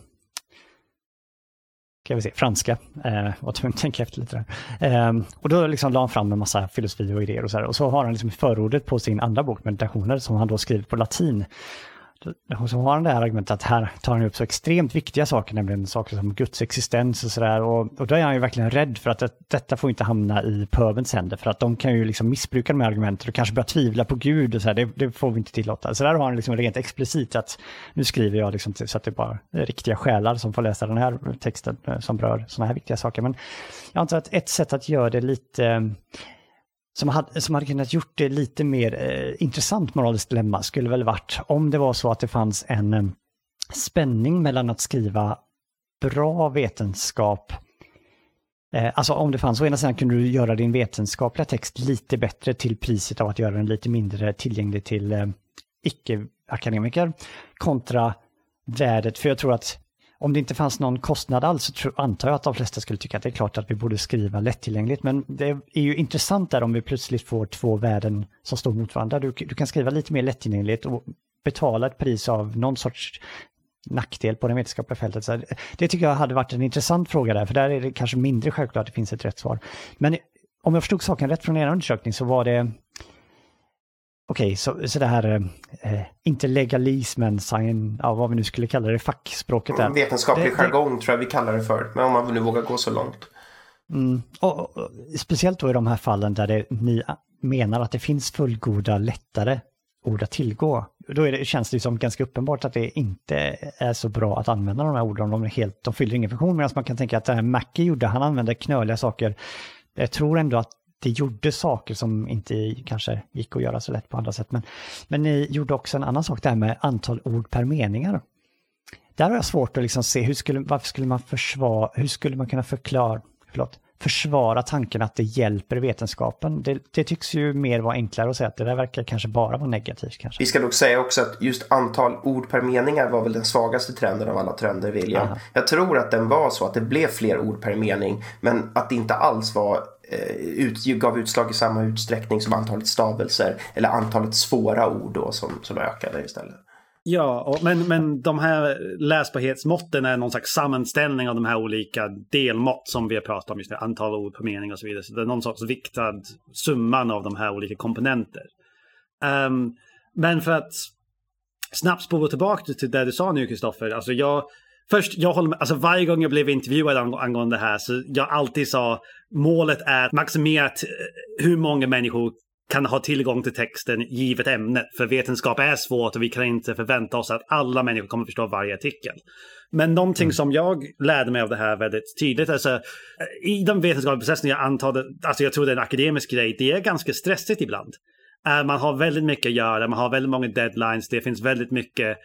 kan vi se, franska. Eh, tvungen att tänka efter lite där. Eh, och då liksom la han fram en massa filosofi och idéer och så här. Och så har han liksom förordet på sin andra bok, Meditationer, som han då skrivit på latin. Och så har han det här argumentet att här tar han upp så extremt viktiga saker, nämligen saker som Guds existens och sådär. Och, och då är han ju verkligen rädd för att det, detta får inte hamna i pöbens händer, för att de kan ju liksom missbruka de här argumenten och kanske börja tvivla på Gud och så här, det, det, får vi inte tillåta. Så där har han liksom rent explicit att nu skriver jag liksom så att det är bara riktiga själar som får läsa den här texten eh, som rör sådana här viktiga saker. Men jag antar att ett sätt att göra det lite som hade, som hade kunnat gjort det lite mer eh, intressant moraliskt dilemma skulle väl varit om det var så att det fanns en eh, spänning mellan att skriva bra vetenskap eh, Alltså om det fanns, å ena sidan kunde du göra din vetenskapliga text lite bättre till priset av att göra den lite mindre tillgänglig till eh, icke-akademiker kontra värdet, för jag tror att om det inte fanns någon kostnad alls så antar jag att de flesta skulle tycka att det är klart att vi borde skriva lättillgängligt. Men det är ju intressant där om vi plötsligt får två värden som står mot varandra. Du, du kan skriva lite mer lättillgängligt och betala ett pris av någon sorts nackdel på det vetenskapliga fältet. Så det tycker jag hade varit en intressant fråga där, för där är det kanske mindre självklart att det finns ett rätt svar. Men om jag förstod saken rätt från er undersökning så var det Okej, så, så det här, eh, inte legalismen, science, ja, vad vi nu skulle kalla det, fackspråket där.
Vetenskaplig det, jargong tror jag vi kallar det för, men om man nu vågar gå så långt.
Mm, och, och, speciellt då i de här fallen där det, ni menar att det finns fullgoda, lättare ord att tillgå. Då det, känns det som ganska uppenbart att det inte är så bra att använda de här orden. De, är helt, de fyller ingen funktion, medan man kan tänka att det här Mackie gjorde, han använde knöliga saker. Jag tror ändå att det gjorde saker som inte kanske gick att göra så lätt på andra sätt. Men, men ni gjorde också en annan sak, det här med antal ord per meningar. Där har jag svårt att liksom se, hur skulle, varför skulle man försvara, hur skulle man kunna förklara, förlåt, försvara tanken att det hjälper vetenskapen. Det, det, tycks ju mer vara enklare att säga att det där verkar kanske bara vara negativt. Kanske.
Vi ska nog säga också att just antal ord per meningar var väl den svagaste trenden av alla trender, William. Aha. Jag tror att den var så att det blev fler ord per mening, men att det inte alls var Eh, ut, gav utslag i samma utsträckning som antalet stavelser eller antalet svåra ord då som, som ökade istället.
Ja, och, men, men de här läsbarhetsmåtten är någon slags sammanställning av de här olika delmått som vi har pratat om, just det, antal ord per mening och så vidare. Så det är någon sorts viktad summan av de här olika komponenter. Um, men för att snabbt spola tillbaka till det du sa nu, Kristoffer. Alltså jag, först, jag håller med, alltså varje gång jag blev intervjuad angående det här så jag alltid sa målet är att maximera hur många människor kan ha tillgång till texten givet ämnet. För vetenskap är svårt och vi kan inte förvänta oss att alla människor kommer förstå varje artikel. Men någonting mm. som jag lärde mig av det här väldigt tydligt, alltså i den vetenskapliga processen, jag antar, alltså jag tror det är en akademisk grej, det är ganska stressigt ibland. Man har väldigt mycket att göra, man har väldigt många deadlines, det finns väldigt mycket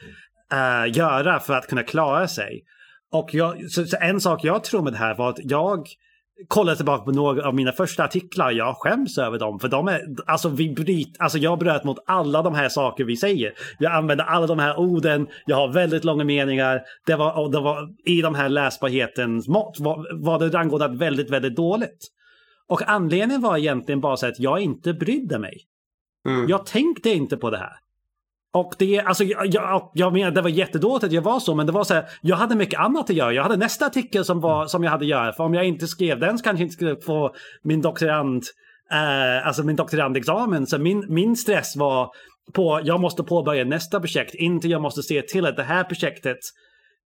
uh, göra för att kunna klara sig. Och jag, så, så en sak jag tror med det här var att jag kollar tillbaka på några av mina första artiklar. Jag skäms över dem. För de är, alltså, vi bryt, alltså jag bröt mot alla de här saker vi säger. Jag använder alla de här orden. Jag har väldigt långa meningar. Det var, det var i de här läsbarhetens mått var, var det rangodat väldigt, väldigt dåligt. Och anledningen var egentligen bara så att jag inte brydde mig. Mm. Jag tänkte inte på det här. Och det, alltså, jag, jag menar, det var jättedåligt att jag var så, men det var så här, jag hade mycket annat att göra. Jag hade nästa artikel som, var, som jag hade att göra. För om jag inte skrev den så kanske jag inte skulle få min doktorand, eh, alltså min doktorandexamen. Så min, min stress var på, jag måste påbörja nästa projekt, inte jag måste se till att det här projektet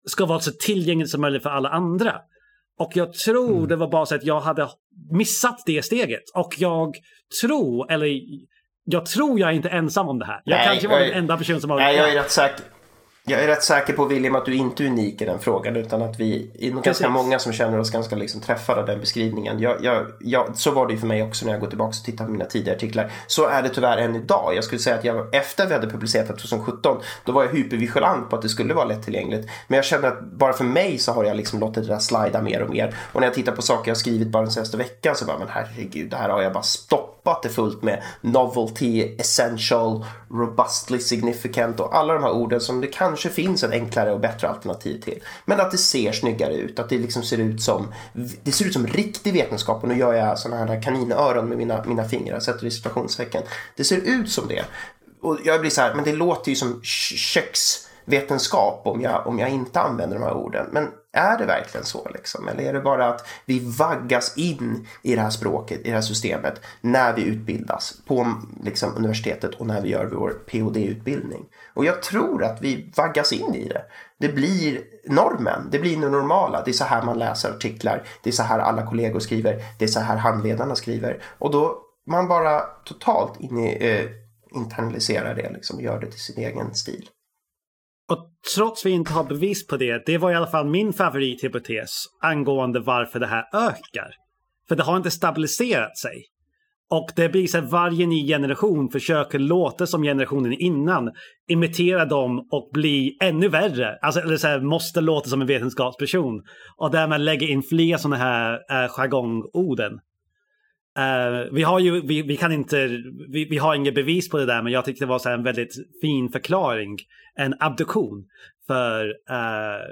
ska vara så tillgängligt som möjligt för alla andra. Och jag tror mm. det var bara så att jag hade missat det steget. Och jag tror, eller jag tror jag är inte ensam om det här. Jag nej, kanske var jag, den enda personen som har...
Nej, jag är rätt säker. Jag är rätt säker på William att du inte är unik i den frågan utan att vi är nog ganska många som känner oss ganska liksom träffade av den beskrivningen. Jag, jag, jag, så var det ju för mig också när jag går tillbaka och tittar på mina tidigare artiklar. Så är det tyvärr än idag. Jag skulle säga att jag, efter vi hade publicerat 2017 då var jag hypervigilant på att det skulle vara lättillgängligt. Men jag känner att bara för mig så har jag liksom låtit det där slida mer och mer. Och när jag tittar på saker jag skrivit bara den senaste veckan så bara men herregud det här har jag bara stoppat det fullt med novelty, essential, robustly significant och alla de här orden som det kanske finns ett enklare och bättre alternativ till. Men att det ser snyggare ut, att det liksom ser ut som, det ser ut som riktig vetenskap och nu gör jag sådana här kaninöron med mina, mina fingrar, sätter i situationstecken. Det ser ut som det. Och jag blir så här, men det låter ju som köksvetenskap om jag, om jag inte använder de här orden. Men är det verkligen så liksom? Eller är det bara att vi vaggas in i det här språket, i det här systemet när vi utbildas på liksom, universitetet och när vi gör vår POD-utbildning? Och jag tror att vi vaggas in i det. Det blir normen, det blir det normala. Det är så här man läser artiklar, det är så här alla kollegor skriver, det är så här handledarna skriver. Och då man bara totalt in i, eh, internaliserar det liksom, och gör det till sin egen stil.
Och trots vi inte har bevis på det, det var i alla fall min favorithypotes angående varför det här ökar. För det har inte stabiliserat sig. Och det blir så att varje ny generation försöker låta som generationen innan, imitera dem och bli ännu värre. Alltså, eller så här, måste låta som en vetenskapsperson. Och därmed lägga in fler sådana här eh, jargongorden. Uh, vi har ju, vi, vi kan inte, vi, vi, har inget bevis på det där men jag tyckte det var så en väldigt fin förklaring. En abduktion för uh,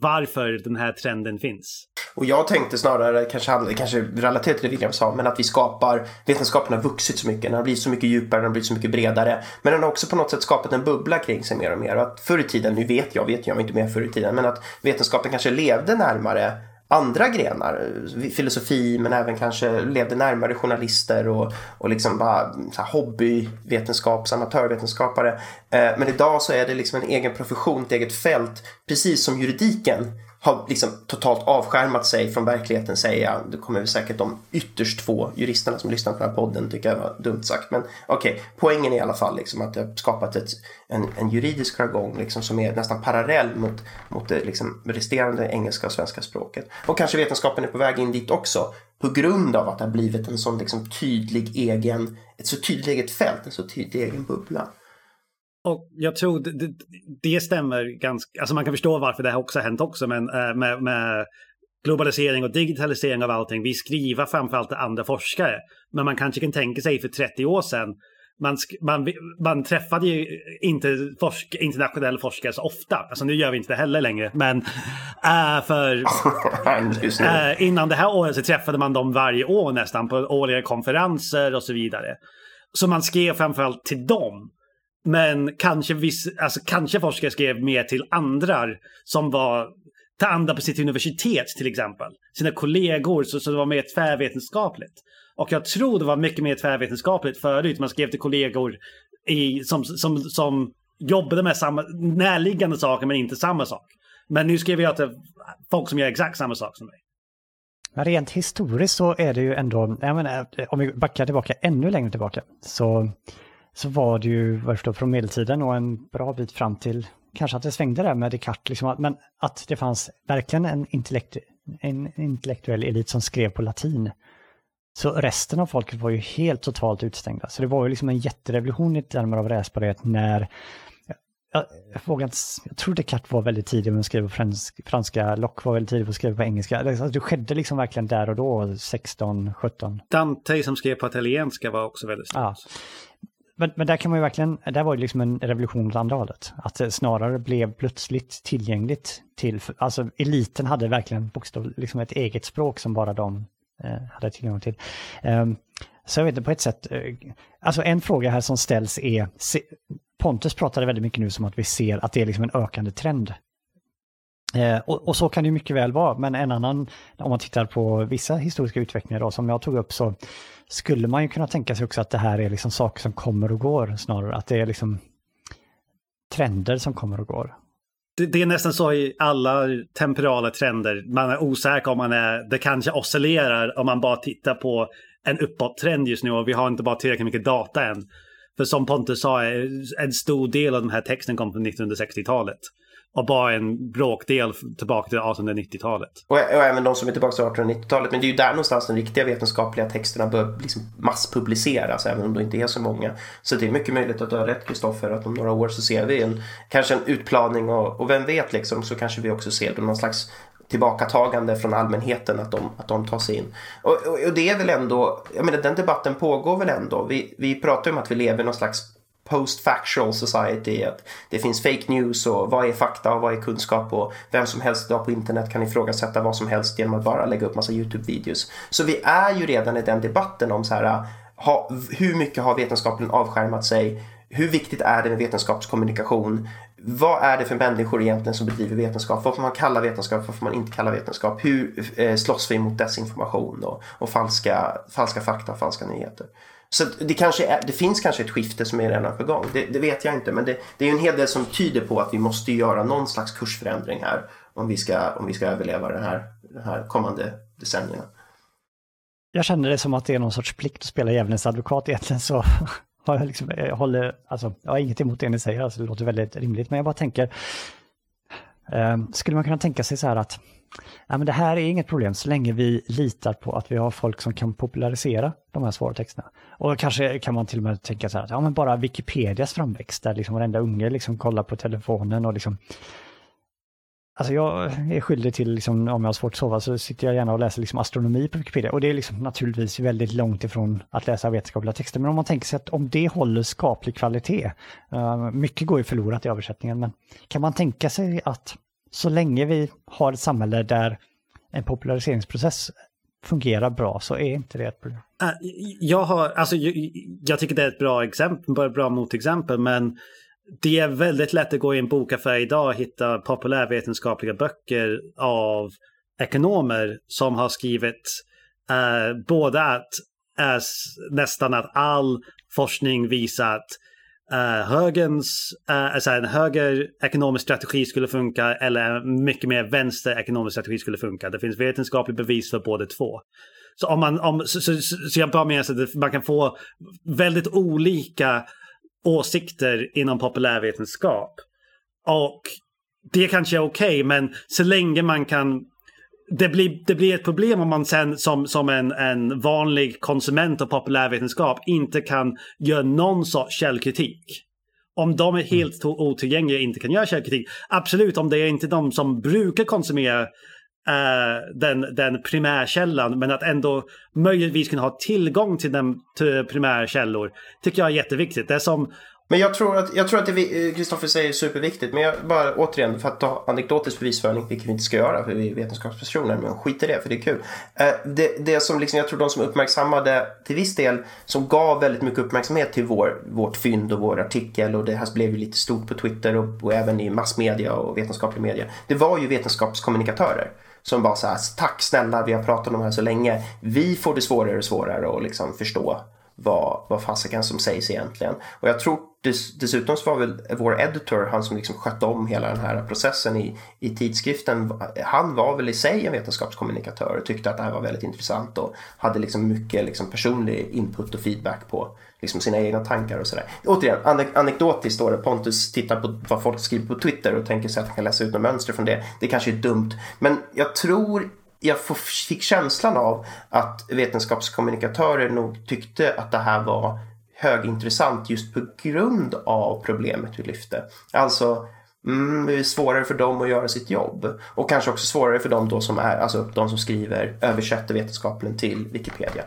varför den här trenden finns.
Och jag tänkte snarare, kanske, kanske relaterat till det William sa, men att vi skapar, vetenskapen har vuxit så mycket, den har blivit så mycket djupare, den har blivit så mycket bredare. Men den har också på något sätt skapat en bubbla kring sig mer och mer. Och att förr i tiden, nu vet jag, vet jag var inte med förr i tiden, men att vetenskapen kanske levde närmare andra grenar, eh, filosofi men även kanske levde närmare journalister och, och liksom bara så här, hobbyvetenskaps, amatörvetenskapare. Eh, men idag så är det liksom en egen profession, ett eget fält, precis som juridiken har liksom totalt avskärmat sig från verkligheten säger jag. Det kommer säkert de ytterst få juristerna som lyssnar på den här podden tycka var dumt sagt. Men okej, okay, poängen är i alla fall liksom att det har skapat ett, en, en juridisk jargong liksom som är nästan parallell mot, mot det liksom resterande engelska och svenska språket. Och kanske vetenskapen är på väg in dit också på grund av att det har blivit en sån liksom tydlig egen, ett så tydligt eget fält, en så tydlig egen bubbla.
Och jag tror det, det, stämmer ganska, alltså man kan förstå varför det här också har hänt också, men äh, med, med globalisering och digitalisering av allting. Vi skriver framförallt till andra forskare. Men man kanske kan tänka sig för 30 år sedan man, man, man träffade ju inte forsk, internationella forskare så ofta. Alltså nu gör vi inte det heller längre. Men äh, för äh, innan det här året så träffade man dem varje år nästan på årliga konferenser och så vidare. Så man skrev framförallt till dem. Men kanske, viss, alltså kanske forskare skrev mer till andra som var till andra på sitt universitet till exempel. Sina kollegor, så, så det var mer tvärvetenskapligt. Och jag tror det var mycket mer tvärvetenskapligt förut. Man skrev till kollegor i, som, som, som jobbade med samma, närliggande saker men inte samma sak. Men nu skriver jag till folk som gör exakt samma sak som mig.
Men rent historiskt så är det ju ändå, jag menar, om vi backar tillbaka ännu längre tillbaka, så, så var det ju, vad jag förstår, från medeltiden och en bra bit fram till, kanske att det svängde där med Descartes, liksom, men att det fanns verkligen en, intellekt, en intellektuell elit som skrev på latin. Så resten av folket var ju helt totalt utestängda. Så det var ju liksom en jätterevolution i termer av läsbarhet när jag, jag, vågar jag tror Descartes var väldigt tidig med att skriva på fransk, franska, Locke var väldigt tidig på att skriva på engelska. Det, det skedde liksom verkligen där och då, 16, 17.
Dante som skrev på italienska var också väldigt stort. Ja.
Men, men, där kan man ju verkligen, där var det liksom en revolution åt andra hållet. Att det snarare blev plötsligt tillgängligt till, alltså eliten hade verkligen bokstavligen liksom ett eget språk som bara de Eh, hade tillgång till. Um, så jag vet inte, på ett sätt, eh, alltså en fråga här som ställs är, Pontus pratade väldigt mycket nu som att vi ser att det är liksom en ökande trend. Eh, och, och, så kan det mycket väl vara, men en annan, om man tittar på vissa historiska utvecklingar då, som jag tog upp så skulle man ju kunna tänka sig också att det här är liksom saker som kommer och går snarare, att det är liksom trender som kommer och går
det, det, är nästan så i alla temporala trender. Man är osäker om man är, det kanske oscillerar om man bara tittar på en uppåttrend just nu och vi har inte bara tillräckligt mycket data än. För som Pontus sa, en stor del av den här texten kom från 1960-talet och bara en bråkdel tillbaka till 1890-talet.
Och, och, även de som är tillbaka till 1890-talet. Men det är ju där någonstans de riktiga vetenskapliga texterna bör liksom masspubliceras, även om de inte är så många. Så det är mycket möjligt att du har rätt, Kristoffer, att om några år så ser vi en, kanske en utplaning och, och vem vet, liksom, så kanske vi också ser någon slags tillbakatagande från allmänheten att de, att de tar sig in. Och, och, och, det är väl ändå, jag menar den debatten pågår väl ändå. Vi, vi pratar ju om att vi lever i någon slags post-factual society. Att det finns fake news och vad är fakta och vad är kunskap och vem som helst idag på internet kan ifrågasätta vad som helst genom att bara lägga upp massa YouTube-videos. Så vi är ju redan i den debatten om så här, ha, hur mycket har vetenskapen avskärmat sig? Hur viktigt är det med vetenskapskommunikation? Vad är det för människor egentligen som bedriver vetenskap? Vad får man kalla vetenskap? Vad får man inte kalla vetenskap? Hur eh, slåss vi mot desinformation och, och falska, falska fakta och falska nyheter? Så det, kanske är, det finns kanske ett skifte som är redan på gång. Det, det vet jag inte. Men det, det är en hel del som tyder på att vi måste göra någon slags kursförändring här. Om vi ska, om vi ska överleva den här, den här kommande decennierna.
Jag känner det som att det är någon sorts plikt att spela djävulens advokat. Egentligen så har jag, liksom, jag, håller, alltså, jag har inget emot det ni säger, alltså, det låter väldigt rimligt. Men jag bara tänker, eh, skulle man kunna tänka sig så här att ja, men det här är inget problem så länge vi litar på att vi har folk som kan popularisera de här svåra texterna. Och kanske kan man till och med tänka så här att ja, men bara Wikipedias framväxt där liksom varenda unge liksom kollar på telefonen och liksom Alltså jag är skyldig till, liksom, om jag har svårt att sova så sitter jag gärna och läser liksom astronomi på Wikipedia. Och det är liksom naturligtvis väldigt långt ifrån att läsa vetenskapliga texter. Men om man tänker sig att om det håller skaplig kvalitet, uh, mycket går ju förlorat i översättningen, men kan man tänka sig att så länge vi har ett samhälle där en populariseringsprocess fungerar bra så är inte det ett problem.
Äh, jag, har, alltså, jag, jag tycker det är ett bra exempel, ett bra motexempel, men det är väldigt lätt att gå i en bokaffär idag och hitta populärvetenskapliga böcker av ekonomer som har skrivit eh, både att eh, nästan att all forskning visar att uh, högerns, uh, alltså en höger ekonomisk strategi skulle funka eller mycket mer vänster ekonomisk strategi skulle funka. Det finns vetenskapligt bevis för båda två. Så, om man, om, så, så, så jag bara menar att man kan få väldigt olika åsikter inom populärvetenskap. Och det kanske är okej, okay, men så länge man kan det blir, det blir ett problem om man sen som, som en, en vanlig konsument av populärvetenskap inte kan göra någon sorts källkritik. Om de är helt mm. otillgängliga och inte kan göra källkritik. Absolut, om det är inte de som brukar konsumera uh, den, den primärkällan men att ändå möjligtvis kunna ha tillgång till den till primärkällor tycker jag är jätteviktigt. Det är som
men jag tror att, jag tror att det eh, Kristoffer säger är superviktigt. Men jag bara återigen för att ta anekdotisk bevisföring, vilket vi inte ska göra för vi är vetenskapspersoner, men skit i det för det är kul. Eh, det, det som liksom, jag tror de som uppmärksammade till viss del, som gav väldigt mycket uppmärksamhet till vår, vårt fynd och vår artikel och det här blev ju lite stort på Twitter och, och även i massmedia och vetenskaplig media. Det var ju vetenskapskommunikatörer som var så här, tack snälla vi har pratat om det här så länge. Vi får det svårare och svårare att liksom förstå vad, vad fasiken som sägs egentligen. Och jag tror dess, dessutom så var väl vår editor, han som liksom skötte om hela den här processen i, i tidskriften, han var väl i sig en vetenskapskommunikatör och tyckte att det här var väldigt intressant och hade liksom mycket liksom personlig input och feedback på liksom sina egna tankar och sådär. Återigen, anek anekdotiskt står det Pontus tittar på vad folk skriver på Twitter och tänker sig att han kan läsa ut något mönster från det. Det kanske är dumt, men jag tror jag fick känslan av att vetenskapskommunikatörer nog tyckte att det här var högintressant just på grund av problemet vi lyfte. Alltså mm, det är svårare för dem att göra sitt jobb och kanske också svårare för dem då som är, alltså de som skriver, översätter vetenskapen till Wikipedia.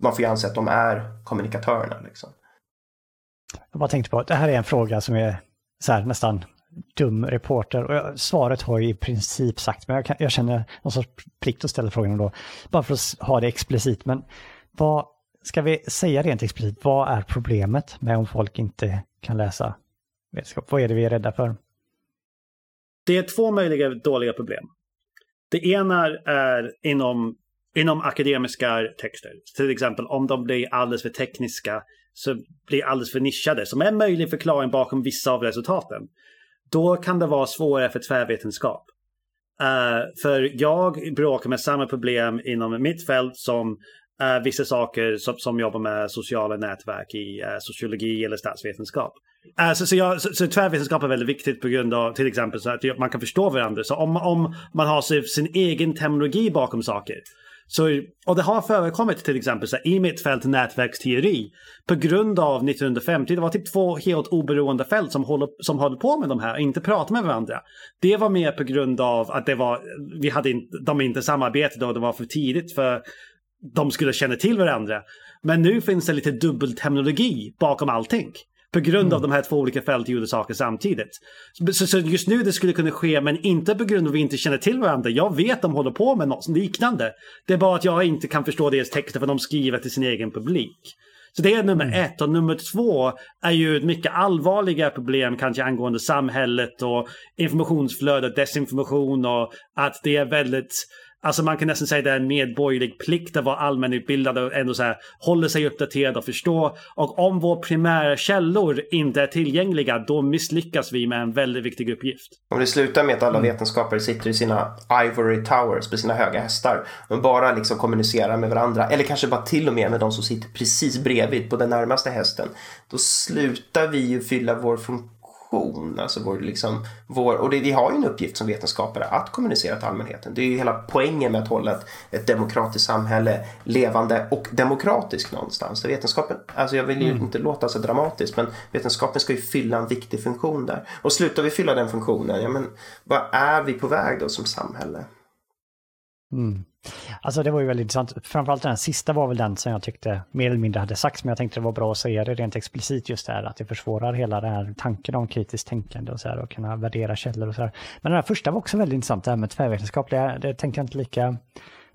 Man får ju anse att de är kommunikatörerna liksom.
Jag bara tänkte på att det här är en fråga som är så här, nästan dum reporter. Och jag, svaret har jag i princip sagt, men jag, kan, jag känner någon sorts plikt att ställa frågan då. Bara för att ha det explicit. Men vad, ska vi säga rent explicit, vad är problemet med om folk inte kan läsa vetenskap? Vad är det vi är rädda för?
Det är två möjliga dåliga problem. Det ena är inom, inom akademiska texter. Till exempel om de blir alldeles för tekniska så blir alldeles för nischade, som är en möjlig förklaring bakom vissa av resultaten då kan det vara svårare för tvärvetenskap. Uh, för jag bråkar med samma problem inom mitt fält som uh, vissa saker som, som jobbar med sociala nätverk i uh, sociologi eller statsvetenskap. Eh, så, så, jag, så, så tvärvetenskap är väldigt viktigt på grund av till exempel så att man kan förstå varandra. Så om, om man har sin egen terminologi bakom saker så, och det har förekommit till exempel så här, i mitt fält nätverksteori på grund av 1950. Det var typ två helt oberoende fält som håller, som håller på med de här och inte pratar med varandra. Det var mer på grund av att det var, vi hade inte, de inte samarbetade och det var för tidigt för de skulle känna till varandra. Men nu finns det lite dubbelterminologi bakom allting. På grund mm. av de här två olika fälten gjorde saker samtidigt. Så, så, just nu det skulle kunna ske, men inte på grund av att vi inte känner till varandra. Jag vet de håller på med något liknande. Det är bara att jag inte kan förstå deras texter för de skriver till sin egen publik. Så det är nummer mm. ett. Och nummer två är ju ett mycket allvarligare problem kanske angående samhället och informationsflöde, desinformation och att det är väldigt Alltså man kan nästan säga att det är en medborgerlig plikt att vara allmänutbildad och ändå så här, håller sig uppdaterad och förstå. Och om våra primära källor inte är tillgängliga, då misslyckas vi med en väldigt viktig uppgift.
Om det slutar med att alla mm. vetenskapare sitter i sina ivory towers på sina höga hästar och bara liksom kommunicerar med varandra, eller kanske bara till och med med de som sitter precis bredvid på den närmaste hästen, då slutar vi ju fylla vår funktion kommunikation. Alltså vår, liksom, vår, och det, vi har ju en uppgift som vetenskapare att kommunicera till allmänheten. Det är ju hela poängen med att hålla ett, ett demokratiskt samhälle levande och demokratiskt någonstans. Vetenskapen, alltså jag vill ju mm. inte låta så dramatiskt men vetenskapen ska ju fylla en viktig funktion där. Och slutar vi fylla den funktionen, ja men vad är vi på väg då som samhälle?
Mm. Alltså det var ju väldigt intressant. Framförallt den sista var väl den som jag tyckte mer eller mindre hade sagts, men jag tänkte det var bra att säga det rent explicit just det här, att det försvårar hela den här tanken om kritiskt tänkande och så här och kunna värdera källor och så här. Men den här första var också väldigt intressant, det här med tvärvetenskap, det, det tänkte jag inte lika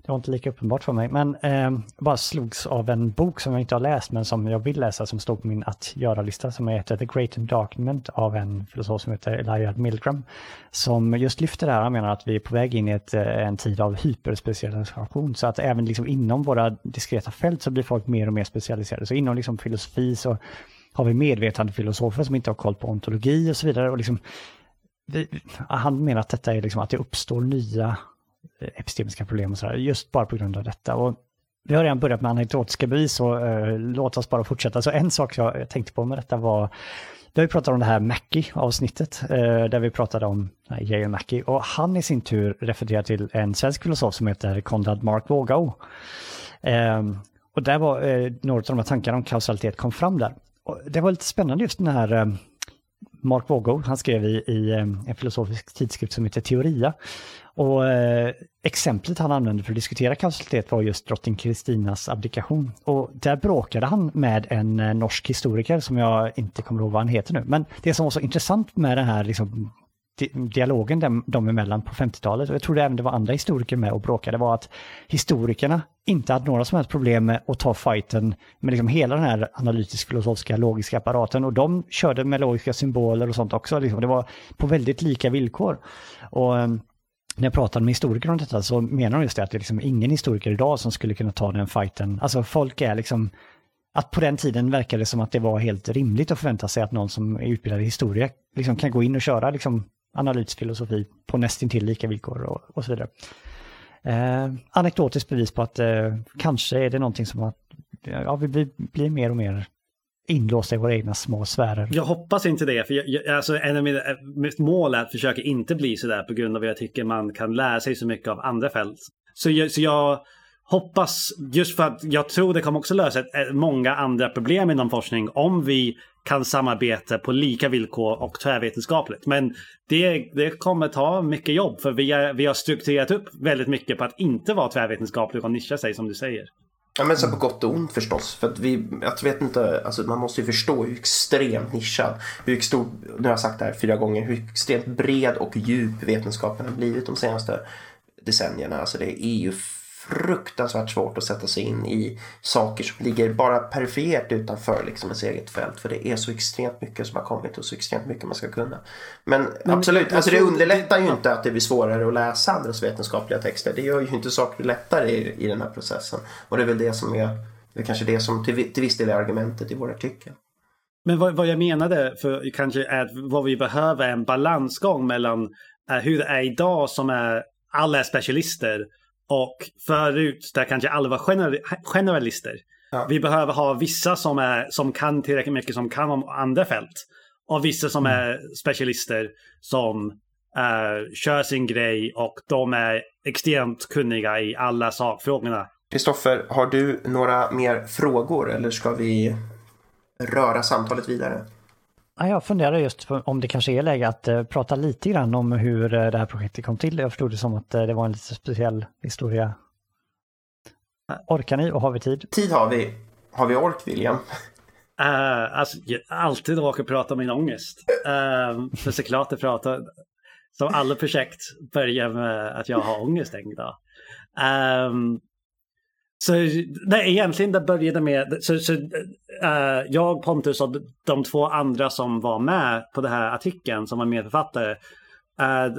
det var inte lika uppenbart för mig, men eh, bara slogs av en bok som jag inte har läst, men som jag vill läsa, som stod på min att göra-lista, som heter The Great Darkment av en filosof som heter Eliad Milgram, som just lyfter det här, han menar att vi är på väg in i ett, eh, en tid av hyperspecialisation, så att även liksom inom våra diskreta fält så blir folk mer och mer specialiserade. Så inom liksom filosofi så har vi medvetande filosofer som inte har koll på ontologi och så vidare. Och liksom, vi, han menar att detta är liksom att det uppstår nya Eh, epistemiska problem och sådär, just bara på grund av detta. Och vi har redan börjat med anekdotiska bevis och eh, låt oss bara fortsätta. Så en sak jag tänkte på med detta var, vi har ju pratat om det här Mackie-avsnittet, eh, där vi pratade om uh, Yale Mackie, och han i sin tur refererar till en svensk filosof som heter Konrad Mark Vågau. Eh, och där var eh, några av de här tankarna om kausalitet kom fram där. Och det var lite spännande just den här eh, Mark Vågå, han skrev i, i en filosofisk tidskrift som heter Teoria. Och eh, exemplet han använde för att diskutera kausalitet var just drottning Kristinas abdikation. Och där bråkade han med en eh, norsk historiker som jag inte kommer ihåg vad han heter nu. Men det som var så intressant med den här liksom, dialogen dem, dem emellan på 50-talet, och jag tror även det var andra historiker med och bråkade, var att historikerna inte hade några som helst problem med att ta fighten med liksom hela den här analytisk-filosofiska logiska apparaten och de körde med logiska symboler och sånt också. Liksom. Det var på väldigt lika villkor. Och ehm, när jag pratade med historiker om detta så menar de just det att det är liksom ingen historiker idag som skulle kunna ta den fighten. Alltså folk är liksom att på den tiden verkade det som att det var helt rimligt att förvänta sig att någon som är utbildad i historia liksom kan gå in och köra liksom analysfilosofi på nästintill lika villkor och, och så vidare. Eh, anekdotiskt bevis på att eh, kanske är det någonting som att ja, vi blir mer och mer inlåsta i våra egna små sfärer.
Jag hoppas inte det. För jag, jag, alltså, en av mina eh, mitt mål är att försöka inte bli sådär på grund av att jag tycker man kan lära sig så mycket av andra fält. Så jag, så jag hoppas, just för att jag tror det kommer också lösa ett, många andra problem inom forskning om vi kan samarbeta på lika villkor och tvärvetenskapligt. Men det, det kommer ta mycket jobb för vi, är, vi har strukturerat upp väldigt mycket på att inte vara tvärvetenskaplig och nischa sig som du säger.
Ja men så på gott och ont förstås. För att vi, jag vet inte, alltså man måste ju förstå hur extremt nischad, hur stor, nu har jag sagt det här fyra gånger, hur extremt bred och djup vetenskapen har blivit de senaste decennierna. Alltså det är ju fruktansvärt svårt att sätta sig in i saker som ligger bara perifert utanför liksom ens eget fält. För det är så extremt mycket som har kommit och så extremt mycket man ska kunna. Men, Men absolut, alltså det underlättar ju inte att det blir svårare att läsa andras vetenskapliga texter. Det gör ju inte saker lättare i, i den här processen. Och det är väl det som är, det är kanske det som till, till viss del är argumentet i vår artikel.
Men vad, vad jag menade för kanske är att vad vi behöver är en balansgång mellan uh, hur det är idag som är alla är specialister och förut, där kanske alla var gener generalister. Ja. Vi behöver ha vissa som, är, som kan tillräckligt mycket som kan om andra fält. Och vissa som mm. är specialister som uh, kör sin grej och de är extremt kunniga i alla sakfrågorna.
Kristoffer, har du några mer frågor eller ska vi röra samtalet vidare?
Jag funderar just om det kanske är läge att uh, prata lite grann om hur uh, det här projektet kom till. Jag förstod det som att uh, det var en lite speciell historia. Orkar ni och har vi tid?
Tid har vi. Har vi ork, William?
Uh, alltså, jag alltid råkar prata om min ångest. Uh, för såklart det pratar, som alla projekt börjar med att jag har ångest en dag. Um, så nej, egentligen det började med, så, så uh, jag, Pontus och de två andra som var med på den här artikeln som var medförfattare. Uh,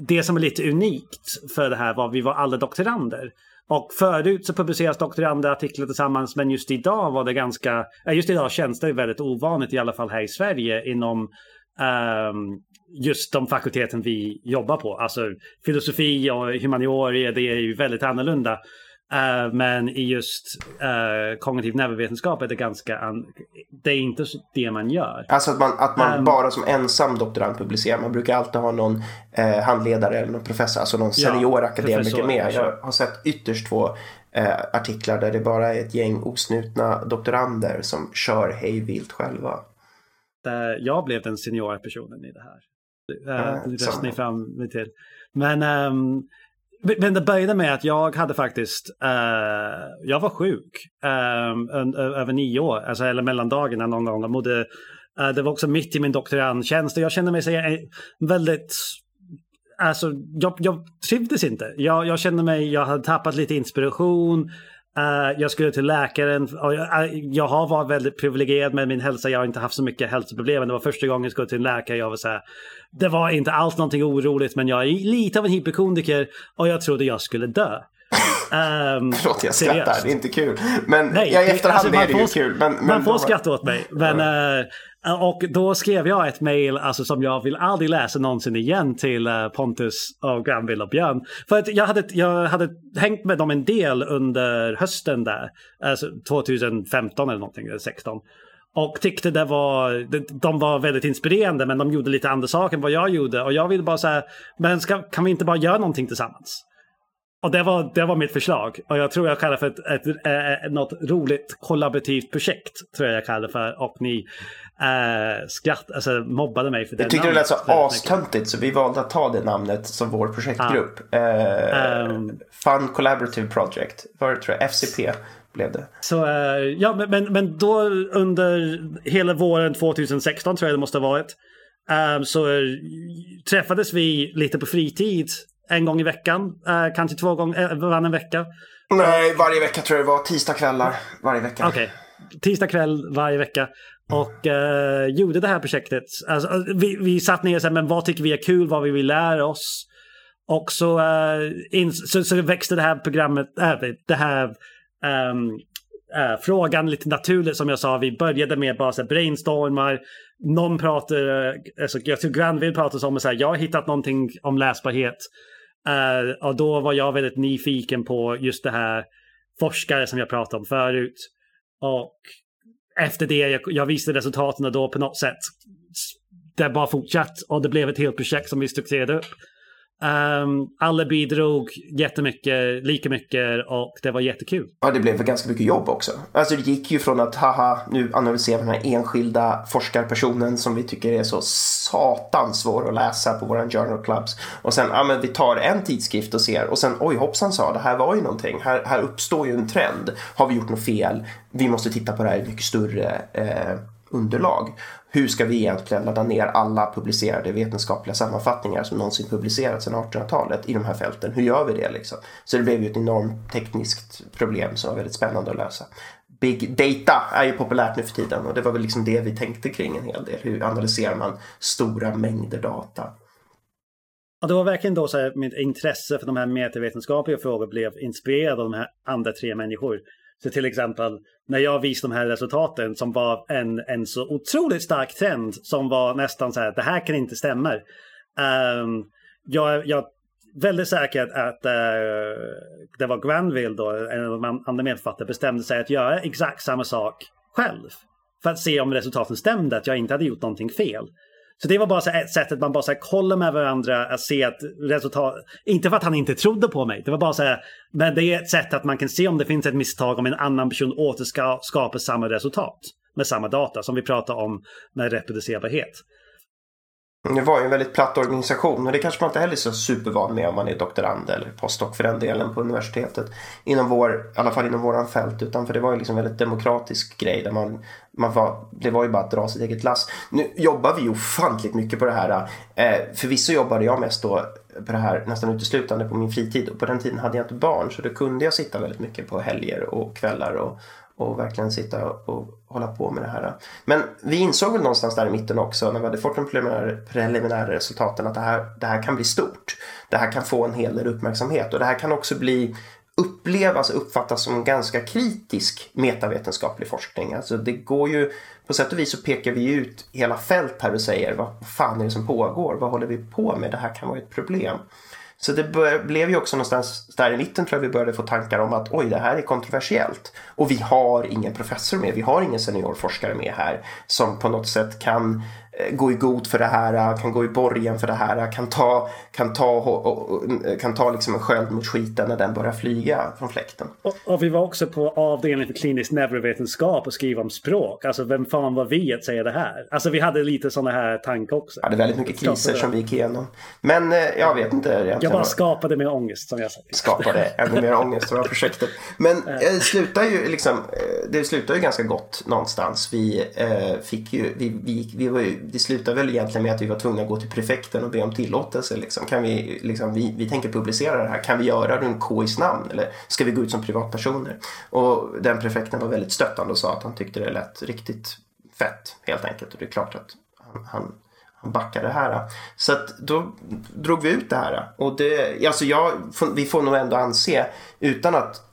det som är lite unikt för det här var att vi var alla doktorander. Och förut så publiceras doktorandartiklar tillsammans men just idag var det ganska, eh, just idag känns det väldigt ovanligt i alla fall här i Sverige inom um, just de fakulteten vi jobbar på. Alltså filosofi och humaniora det är ju väldigt annorlunda. Uh, men i just uh, kognitiv neurovetenskap är det ganska... det är inte det man gör.
Alltså att man, att man um, bara som ensam doktorand publicerar. Man brukar alltid ha någon uh, handledare eller någon professor, alltså någon senior ja, akademiker med. Jag har sett ytterst få artiklar där det bara är ett gäng osnutna doktorander som kör hej vilt själva.
Jag blev den seniora personen i det här. Uh, det röstade ni fram till. Men um, men det började med att jag hade faktiskt, uh, jag var sjuk um, över nio år, alltså, eller mellan dagarna någon gång. Jag mådde, uh, det var också mitt i min doktorandtjänst och jag kände mig så, väldigt, alltså jag, jag trivdes inte. Jag, jag kände mig, jag hade tappat lite inspiration. Uh, jag skulle till läkaren. Jag, jag, har varit väldigt privilegierad med min hälsa. Jag har inte haft så mycket hälsoproblem. Men det var första gången jag skulle till en läkare. Jag var så här, det var inte alls någonting oroligt men jag är lite av en hypokondriker och jag trodde jag skulle dö.
Um, Förlåt, jag skrattar. Seriöst. Det är inte kul. Men Nej, i efterhand alltså, är det får, ju kul. Men, men
man får skratta åt mig. Men, uh, och då skrev jag ett mail alltså, som jag vill aldrig läsa någonsin igen till eh, Pontus och Granville och Björn. För att jag hade, jag hade hängt med dem en del under hösten där. Alltså 2015 eller någonting, eller 16. Och tyckte det var, de var väldigt inspirerande men de gjorde lite andra saker än vad jag gjorde. Och jag ville bara säga, men ska, kan vi inte bara göra någonting tillsammans? Och det var, det var mitt förslag. Och jag tror jag kallar för ett, ett, ett, ett, något roligt kollaborativt projekt. Tror jag jag kallar för. Och ni äh, skratt, alltså, mobbade mig för det
Jag tyckte det lät så astöntigt så vi valde att ta det namnet som vår projektgrupp. Ah. Eh, um, Fun Collaborative Project. Var det tror jag? FCP blev det.
Så, äh, ja, men, men, men då under hela våren 2016 tror jag det måste ha varit. Um, så träffades vi lite på fritid en gång i veckan. Uh, kanske två gånger uh, varannan vecka.
Nej, varje vecka tror jag det var. Tisdagskvällar varje vecka.
Okej. Okay. Tisdag kväll varje vecka. Och uh, gjorde det här projektet. Alltså, vi, vi satt ner och sa, men vad tycker vi är kul, vad vi vill lära oss. Och så, uh, in, så, så växte det här programmet, äh, det här um, uh, frågan lite naturligt som jag sa. Vi började med bara så brainstormar. Någon pratar, alltså, jag tror Granville pratar om att jag har hittat någonting om läsbarhet. Eh, uh, och då var jag väldigt nyfiken på just det här forskare som jag pratade om förut. Och efter det, jag, jag visade resultaten då på något sätt det bara fortsatt och det blev ett helt projekt som vi strukturerade upp. Um, alla bidrog jättemycket, lika mycket och det var jättekul.
Ja, det blev ganska mycket jobb också. Alltså det gick ju från att haha, nu analyserar vi den här enskilda forskarpersonen som vi tycker är så satans svår att läsa på våra journal clubs. Och sen, ja men vi tar en tidskrift och ser och sen oj hoppsan sa det här var ju någonting. Här, här uppstår ju en trend. Har vi gjort något fel? Vi måste titta på det här i mycket större eh, underlag hur ska vi egentligen ladda ner alla publicerade vetenskapliga sammanfattningar som någonsin publicerats sedan 1800-talet i de här fälten? Hur gör vi det liksom? Så det blev ju ett enormt tekniskt problem som var väldigt spännande att lösa. Big data är ju populärt nu för tiden och det var väl liksom det vi tänkte kring en hel del. Hur analyserar man stora mängder data?
Ja, det var verkligen då så här, mitt intresse för de här metavetenskapliga frågorna blev inspirerad av de här andra tre människor. Så till exempel när jag visade de här resultaten som var en, en så otroligt stark trend som var nästan så här, det här kan inte stämma. Um, jag, jag är väldigt säker att uh, det var Granville då, en av de andra medförfattarna, bestämde sig att göra exakt samma sak själv. För att se om resultaten stämde, att jag inte hade gjort någonting fel. Så det var bara så ett sätt att man bara så här, kollar med varandra att se att resultat, inte för att han inte trodde på mig, det var bara så här, men det är ett sätt att man kan se om det finns ett misstag om en annan person återskapar samma resultat med samma data som vi pratar om med reproducerbarhet.
Det var ju en väldigt platt organisation och det kanske man inte heller är så supervan med om man är doktorand eller postdoc för den delen på universitetet. Inom vår, I alla fall inom våran fält. Utan för det var ju liksom en väldigt demokratisk grej. Där man, man var, det var ju bara att dra sitt eget lass. Nu jobbar vi ju ofantligt mycket på det här. Eh, förvisso jobbade jag mest då på det här nästan uteslutande på min fritid. Och på den tiden hade jag inte barn så då kunde jag sitta väldigt mycket på helger och kvällar och, och verkligen sitta och hålla på med det här. Men vi insåg väl någonstans där i mitten också när vi hade fått de preliminära, preliminära resultaten att det här, det här kan bli stort. Det här kan få en hel del uppmärksamhet och det här kan också bli upplevas och uppfattas som ganska kritisk metavetenskaplig forskning. Alltså det går ju, på sätt och vis så pekar vi ut hela fält här och säger vad fan är det som pågår? Vad håller vi på med? Det här kan vara ett problem. Så det bör, blev ju också någonstans där i mitten tror jag vi började få tankar om att oj, det här är kontroversiellt. Och vi har ingen professor med, vi har ingen seniorforskare med här som på något sätt kan gå i god för det här, kan gå i borgen för det här, kan ta, kan ta, kan ta liksom en sköld mot skiten när den börjar flyga från fläkten.
Och, och vi var också på avdelningen för klinisk neurovetenskap och skriva om språk. Alltså vem fan var vi att säga det här? Alltså vi hade lite sådana här tankar också.
Ja, det är väldigt mycket kriser som vi gick igenom. Men eh, jag vet inte.
Egentligen. Jag bara skapade mer ångest som jag sagt.
Skapade ännu mer ångest, det var projektet. Men det eh, slutar ju liksom, det slutar ju ganska gott någonstans. Vi fick ju, vi, vi, vi var ju det slutade väl egentligen med att vi var tvungna att gå till prefekten och be om tillåtelse. Liksom. Kan vi, liksom, vi, vi tänker publicera det här, kan vi göra det under KIs namn eller ska vi gå ut som privatpersoner? Och den prefekten var väldigt stöttande och sa att han tyckte det lät riktigt fett helt enkelt. Och det är klart att han, han han backade det här. Så att då drog vi ut det här. Och det, alltså jag, vi får nog ändå anse, utan att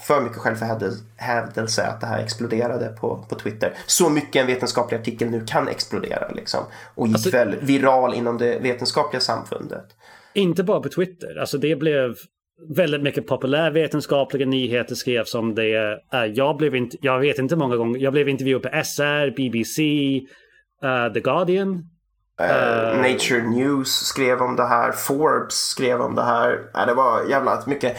för mycket självförhävdelse, att det här exploderade på, på Twitter. Så mycket en vetenskaplig artikel nu kan explodera liksom. Och gick alltså, väl viral inom det vetenskapliga samfundet.
Inte bara på Twitter. Alltså det blev väldigt mycket populärvetenskapliga nyheter skrevs om det. Uh, jag, blev inte, jag vet inte många gånger, jag blev intervjuad på SR, BBC, uh, eh, The Guardian
Uh, Nature News skrev om det här. Forbes skrev om det här. Uh, det var jävla mycket.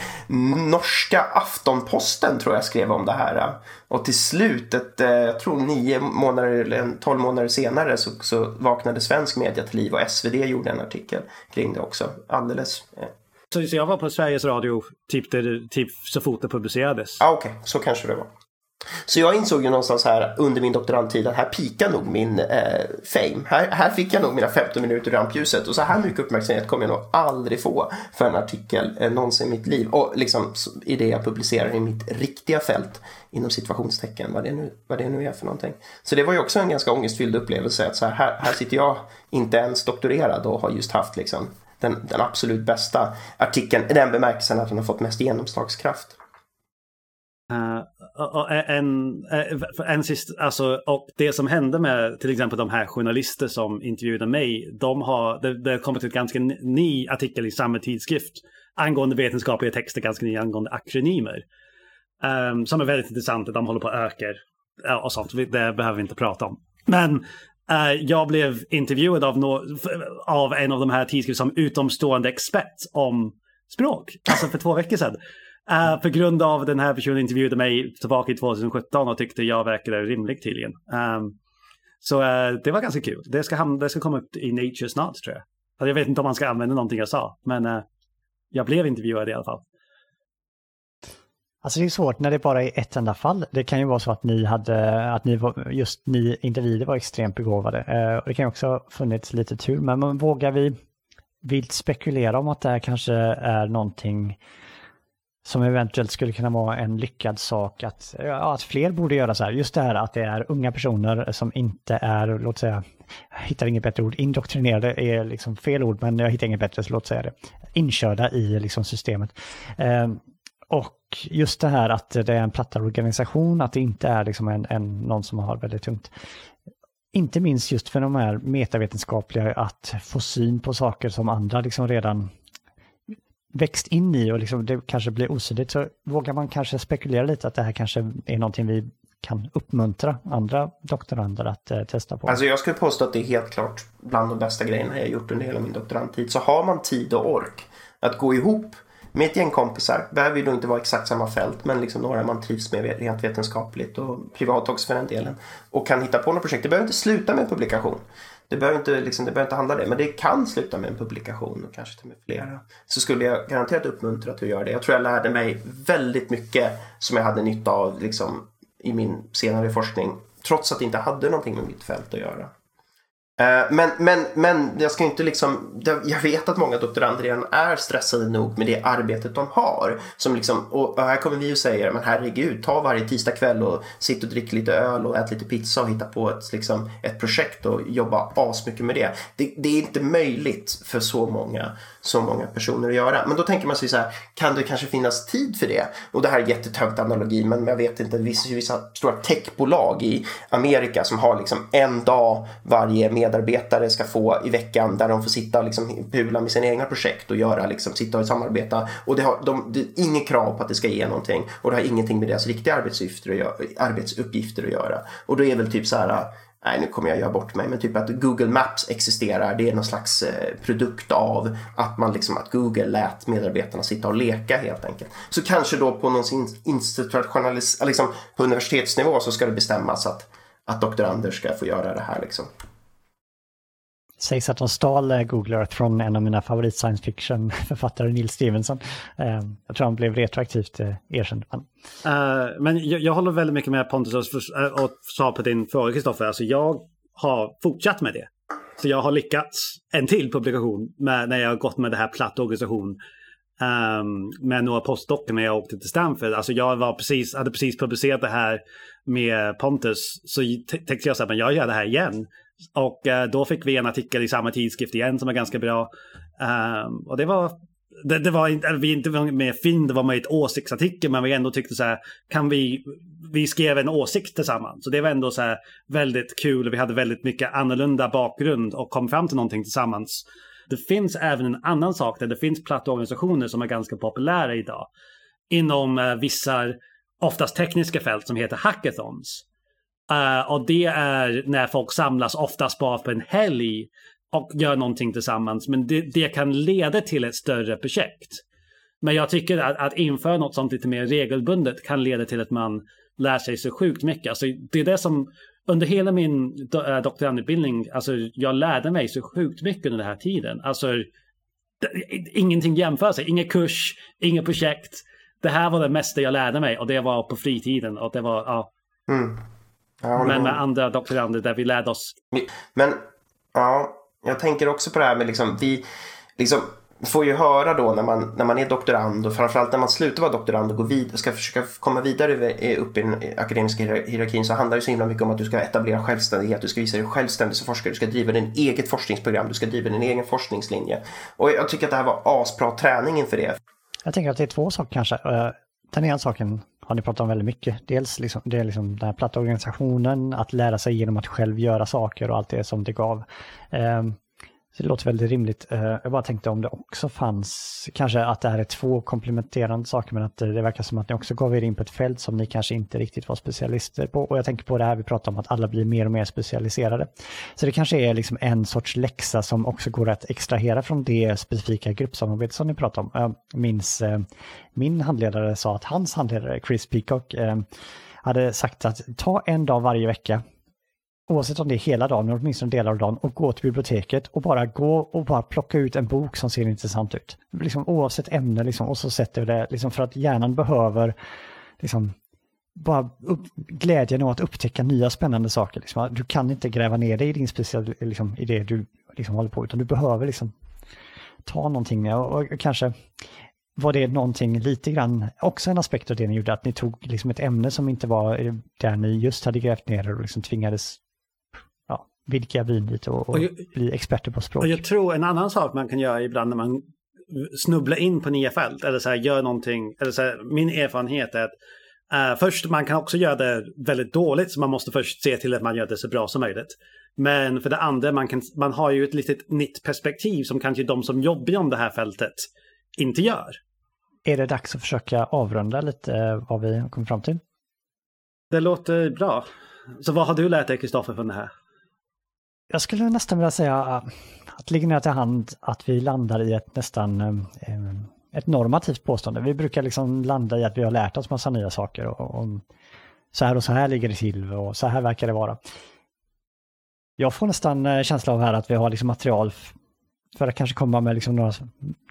Norska Aftonposten tror jag skrev om det här. Och till slut, ett, jag tror nio månader eller tolv månader senare så, så vaknade svensk media till liv och SvD gjorde en artikel kring det också. Alldeles.
Så, så jag var på Sveriges Radio typ, där, typ så fort det publicerades.
Ah, Okej, okay. så kanske det var. Så jag insåg ju någonstans här under min doktorandtid att här pikar nog min eh, fame. Här, här fick jag nog mina 15 minuter i rampljuset och så här mycket uppmärksamhet kommer jag nog aldrig få för en artikel eh, någonsin i mitt liv. Och liksom i det jag publicerar i mitt riktiga fält inom situationstecken, vad det, nu, vad det nu är för någonting. Så det var ju också en ganska ångestfylld upplevelse att så här, här, sitter jag inte ens doktorerad och har just haft liksom den, den absolut bästa artikeln i den bemärkelsen att den har fått mest genomslagskraft.
Uh, en, en sist, alltså, och det som hände med till exempel de här journalister som intervjuade mig, de har, det, det har kommit en ganska ny artikel i samma tidskrift angående vetenskapliga texter, ganska ny angående akronymer. Um, som är väldigt intressant, de håller på att öka och sånt, det behöver vi inte prata om. Men uh, jag blev intervjuad av, no av en av de här tidskrifterna som utomstående expert om språk, alltså för två veckor sedan. Uh, på grund av den här personen intervjuade mig tillbaka i 2017 och tyckte jag verkade rimlig tydligen. Um, så uh, det var ganska kul. Det ska, hamna, det ska komma upp i Nature snart tror jag. Alltså, jag vet inte om man ska använda någonting jag sa, men uh, jag blev intervjuad i alla fall.
Alltså det är svårt när det bara är ett enda fall. Det kan ju vara så att ni hade, att ni var, just ni individer var extremt begåvade. Uh, och det kan ju också ha funnits lite tur, men vågar vi vilt spekulera om att det här kanske är någonting som eventuellt skulle kunna vara en lyckad sak att, ja, att fler borde göra så här. Just det här att det är unga personer som inte är, låt säga, jag hittar inget bättre ord, indoktrinerade är liksom fel ord, men jag hittar inget bättre så låt säga det, inkörda i liksom systemet. Eh, och just det här att det är en plattare organisation, att det inte är liksom en, en, någon som har väldigt tungt. Inte minst just för de här metavetenskapliga, att få syn på saker som andra liksom redan växt in i och liksom det kanske blir osynligt så vågar man kanske spekulera lite att det här kanske är någonting vi kan uppmuntra andra doktorander att eh, testa på.
Alltså jag skulle påstå att det är helt klart bland de bästa grejerna jag gjort under hela min doktorandtid. Så har man tid och ork att gå ihop med ett gäng kompisar, behöver ju då inte vara exakt samma fält, men liksom några man trivs med rent vetenskapligt och privat också för den delen. Och kan hitta på något projekt. Det behöver inte sluta med en publikation. Det behöver inte, liksom, det behöver inte handla om det, men det kan sluta med en publikation och kanske till och med flera. Så skulle jag garanterat uppmuntra till att göra det. Jag tror jag lärde mig väldigt mycket som jag hade nytta av liksom, i min senare forskning, trots att det inte hade någonting med mitt fält att göra. Eh, men, men, men jag ska inte liksom, jag vet att många doktorander redan är stressade nog med det arbetet de har. Som liksom, och här kommer vi och säger, men herregud, ta varje tisdag kväll och sitt och drick lite öl och ät lite pizza och hitta på ett, liksom, ett projekt och jobba asmycket med det. det. Det är inte möjligt för så många, så många personer att göra. Men då tänker man sig så här, kan det kanske finnas tid för det? Och det här är jättetönt analogi, men jag vet inte, det finns ju vissa stora techbolag i Amerika som har liksom en dag varje medarbetare ska få i veckan där de får sitta och liksom pula med sina egna projekt och göra, liksom, sitta och samarbeta. Och det har de, det är inget krav på att det ska ge någonting och det har ingenting med deras riktiga arbetsuppgifter att göra. Arbetsuppgifter att göra. Och då är väl typ så här nej nu kommer jag göra bort mig, men typ att Google Maps existerar, det är någon slags eh, produkt av att man liksom, att Google lät medarbetarna sitta och leka helt enkelt. Så kanske då på någon institutionalis, liksom på universitetsnivå så ska det bestämmas att, att doktorander ska få göra det här liksom
sägs att de stal eh, Google Earth från en av mina favorit science fiction-författare, Neil Stevenson. Ehm, jag tror han blev retroaktivt eh, erkänd.
Uh, men jag, jag, håller väldigt mycket med Pontus och, och sa på din fråga, Kristoffer. Alltså jag har fortsatt med det. Så jag har lyckats en till publikation med, när jag har gått med det här platt organisation um, med några postdockor när jag åkte till Stanford. Alltså jag var precis, hade precis publicerat det här med Pontus. Så tänkte jag så här, men jag gör det här igen. Och eh, då fick vi en artikel i samma tidskrift igen som är ganska bra. Ehm, och det var, det, det var inte, vi inte med film, det var med ett åsiktsartikel, men vi ändå tyckte så här, kan vi, vi skrev en åsikt tillsammans. Så det var ändå så här väldigt kul, vi hade väldigt mycket annorlunda bakgrund och kom fram till någonting tillsammans. Det finns även en annan sak där det finns platta organisationer som är ganska populära idag. Inom eh, vissa, oftast tekniska fält som heter hackathons. Uh, och det är när folk samlas oftast bara på en helg och gör någonting tillsammans. Men det, det kan leda till ett större projekt. Men jag tycker att, att införa något sånt lite mer regelbundet kan leda till att man lär sig så sjukt mycket. Alltså, det är det som under hela min do, äh, doktorandutbildning, alltså jag lärde mig så sjukt mycket under den här tiden. Alltså ingenting jämför sig, ingen kurs, inget projekt. Det här var det mesta jag lärde mig och det var på fritiden och det var, ja. Mm. Men med andra doktorander där vi lärde oss.
Men, ja, jag tänker också på det här med liksom, vi, liksom, får ju höra då när man, när man är doktorand och framförallt när man slutar vara doktorand och går vid, ska försöka komma vidare upp i den akademiska hierarkin så handlar det så himla mycket om att du ska etablera självständighet, du ska visa dig självständig som forskare, du ska driva din eget forskningsprogram, du ska driva din egen forskningslinje. Och jag tycker att det här var asbra träning inför det.
Jag tänker att det är två saker kanske. Eh, den ena saken har ni pratat om väldigt mycket. Dels liksom, det är liksom den här platta organisationen, att lära sig genom att själv göra saker och allt det som det gav. Um, så det låter väldigt rimligt. Eh, jag bara tänkte om det också fanns, kanske att det här är två komplementerande saker, men att det verkar som att ni också gav er in på ett fält som ni kanske inte riktigt var specialister på. Och jag tänker på det här vi pratar om, att alla blir mer och mer specialiserade. Så det kanske är liksom en sorts läxa som också går att extrahera från det specifika gruppsamarbete som ni pratar om. Jag minns eh, min handledare sa att hans handledare, Chris Peacock, eh, hade sagt att ta en dag varje vecka oavsett om det är hela dagen, eller åtminstone delar av dagen, och gå till biblioteket och bara gå och bara plocka ut en bok som ser intressant ut. Liksom, oavsett ämne, liksom, och så sätter vi det, liksom, för att hjärnan behöver liksom, bara upp, glädjen av att upptäcka nya spännande saker. Liksom. Du kan inte gräva ner dig i din speciella, liksom, i det du liksom, håller på, utan du behöver liksom, ta någonting och, och kanske var det någonting lite grann, också en aspekt av det ni gjorde, att ni tog liksom ett ämne som inte var eh, där ni just hade grävt ner och liksom tvingades vidga lite och, och, jag, bli experter på språk.
Och jag tror en annan sak man kan göra ibland när man snubblar in på nya fält eller så här, gör någonting, eller så här, min erfarenhet är att uh, först man kan också göra det väldigt dåligt så man måste först se till att man gör det så bra som möjligt. Men för det andra, man, kan, man har ju ett litet nytt perspektiv som kanske de som jobbar inom det här fältet inte gör.
Är det dags att försöka avrunda lite vad vi kommit fram till?
Det låter bra. Så vad har du lärt dig, Kristoffer, från det här?
Jag skulle nästan vilja säga äh, att det ligger nära till hand att vi landar i ett nästan äh, äh, ett normativt påstående. Vi brukar liksom landa i att vi har lärt oss massa nya saker och, och så här och så här ligger det till och så här verkar det vara. Jag får nästan känsla av här att vi har liksom material för att kanske komma med liksom några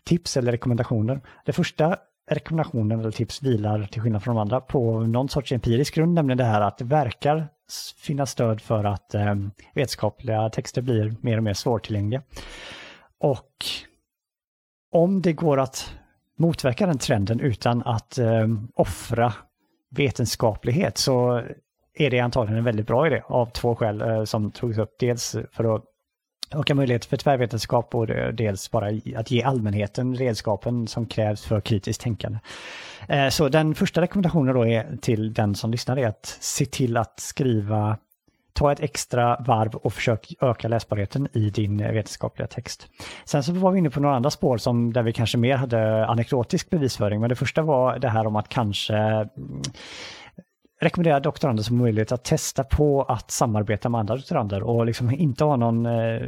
tips eller rekommendationer. Det första rekommendationen eller tips vilar till skillnad från de andra på någon sorts empirisk grund, nämligen det här att det verkar finnas stöd för att eh, vetenskapliga texter blir mer och mer svårtillgängliga. Och om det går att motverka den trenden utan att eh, offra vetenskaplighet så är det antagligen en väldigt bra idé av två skäl eh, som togs upp. Dels för att öka möjligheter för tvärvetenskap och dels bara att ge allmänheten redskapen som krävs för kritiskt tänkande. Eh, så den första rekommendationen då är till den som lyssnar är att se till att skriva ta ett extra varv och försök öka läsbarheten i din vetenskapliga text. Sen så var vi inne på några andra spår som där vi kanske mer hade anekdotisk bevisföring, men det första var det här om att kanske mm, rekommendera doktorander som möjlighet att testa på att samarbeta med andra doktorander och liksom inte ha någon eh,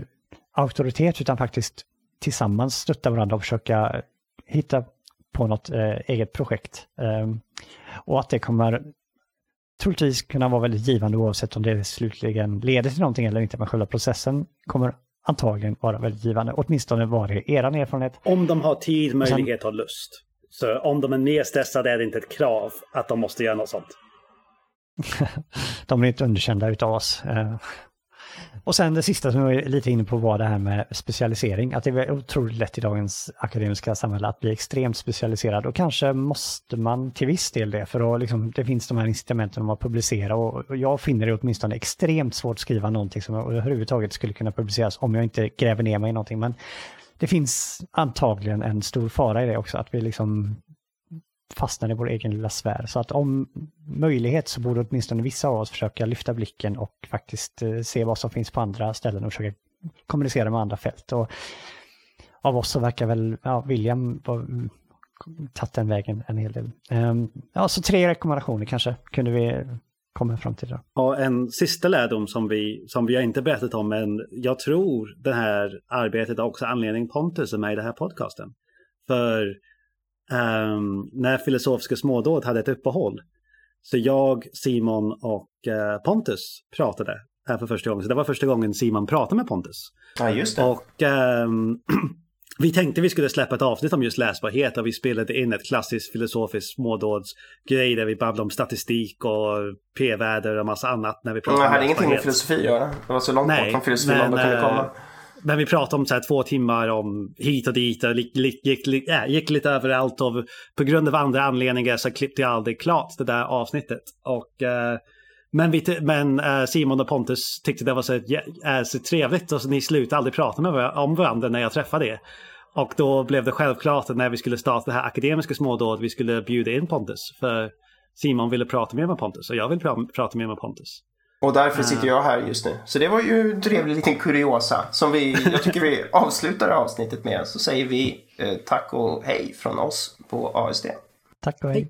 auktoritet utan faktiskt tillsammans stötta varandra och försöka hitta på något eh, eget projekt. Eh, och att det kommer troligtvis kunna vara väldigt givande oavsett om det slutligen leder till någonting eller inte, men själva processen kommer antagligen vara väldigt givande. Åtminstone var det er erfarenhet.
Om de har tid, möjlighet och lust. Så om de är mer stressade är det inte ett krav att de måste göra något sånt.
de blir inte underkända utav oss. Och sen det sista som jag är lite inne på var det här med specialisering. Att det är otroligt lätt i dagens akademiska samhälle att bli extremt specialiserad och kanske måste man till viss del det för att liksom, det finns de här incitamenten om att publicera och jag finner det åtminstone extremt svårt att skriva någonting som överhuvudtaget skulle kunna publiceras om jag inte gräver ner mig i någonting. Men det finns antagligen en stor fara i det också, att vi liksom fastnar i vår egen lilla sfär. Så att om möjlighet så borde åtminstone vissa av oss försöka lyfta blicken och faktiskt eh, se vad som finns på andra ställen och försöka kommunicera med andra fält. Och av oss så verkar väl ja, William mm, tagit den vägen en hel del. Ehm, ja, så tre rekommendationer kanske kunde vi komma fram till. Då.
Och en sista lärdom som vi, som vi har inte berättat om, men jag tror det här arbetet har också anledning Pontus är med i den här podcasten. För um, när Filosofiska smådåd hade ett uppehåll så jag, Simon och uh, Pontus pratade här för första gången. Så det var första gången Simon pratade med Pontus.
Ja, just det.
Och um, vi tänkte vi skulle släppa ett avsnitt om just läsbarhet och vi spelade in ett klassiskt filosofiskt smådådsgrej där vi babblade om statistik och p-väder och massa annat när vi pratade
Jag
om
hade ingenting med filosofi att göra. Det var så långt
Nej,
bort från filosofi man kunde komma.
Men vi pratade om så här två timmar om hit och dit och gick, gick, gick, äh, gick lite överallt och på grund av andra anledningar så klippte jag aldrig klart det där avsnittet. Och, äh, men vi, men äh, Simon och Pontus tyckte det var så, äh, så trevligt och så ni slutade aldrig prata med var- om varandra när jag träffade er. Och då blev det självklart att när vi skulle starta det här akademiska smådådet vi skulle bjuda in Pontus. För Simon ville prata mer med Pontus och jag vill pra- prata mer med Pontus.
Och därför sitter jag här just nu. Så det var ju en trevlig liten kuriosa som vi, jag tycker vi avslutar avsnittet med. Så säger vi eh, tack och hej från oss på ASD.
Tack och hej.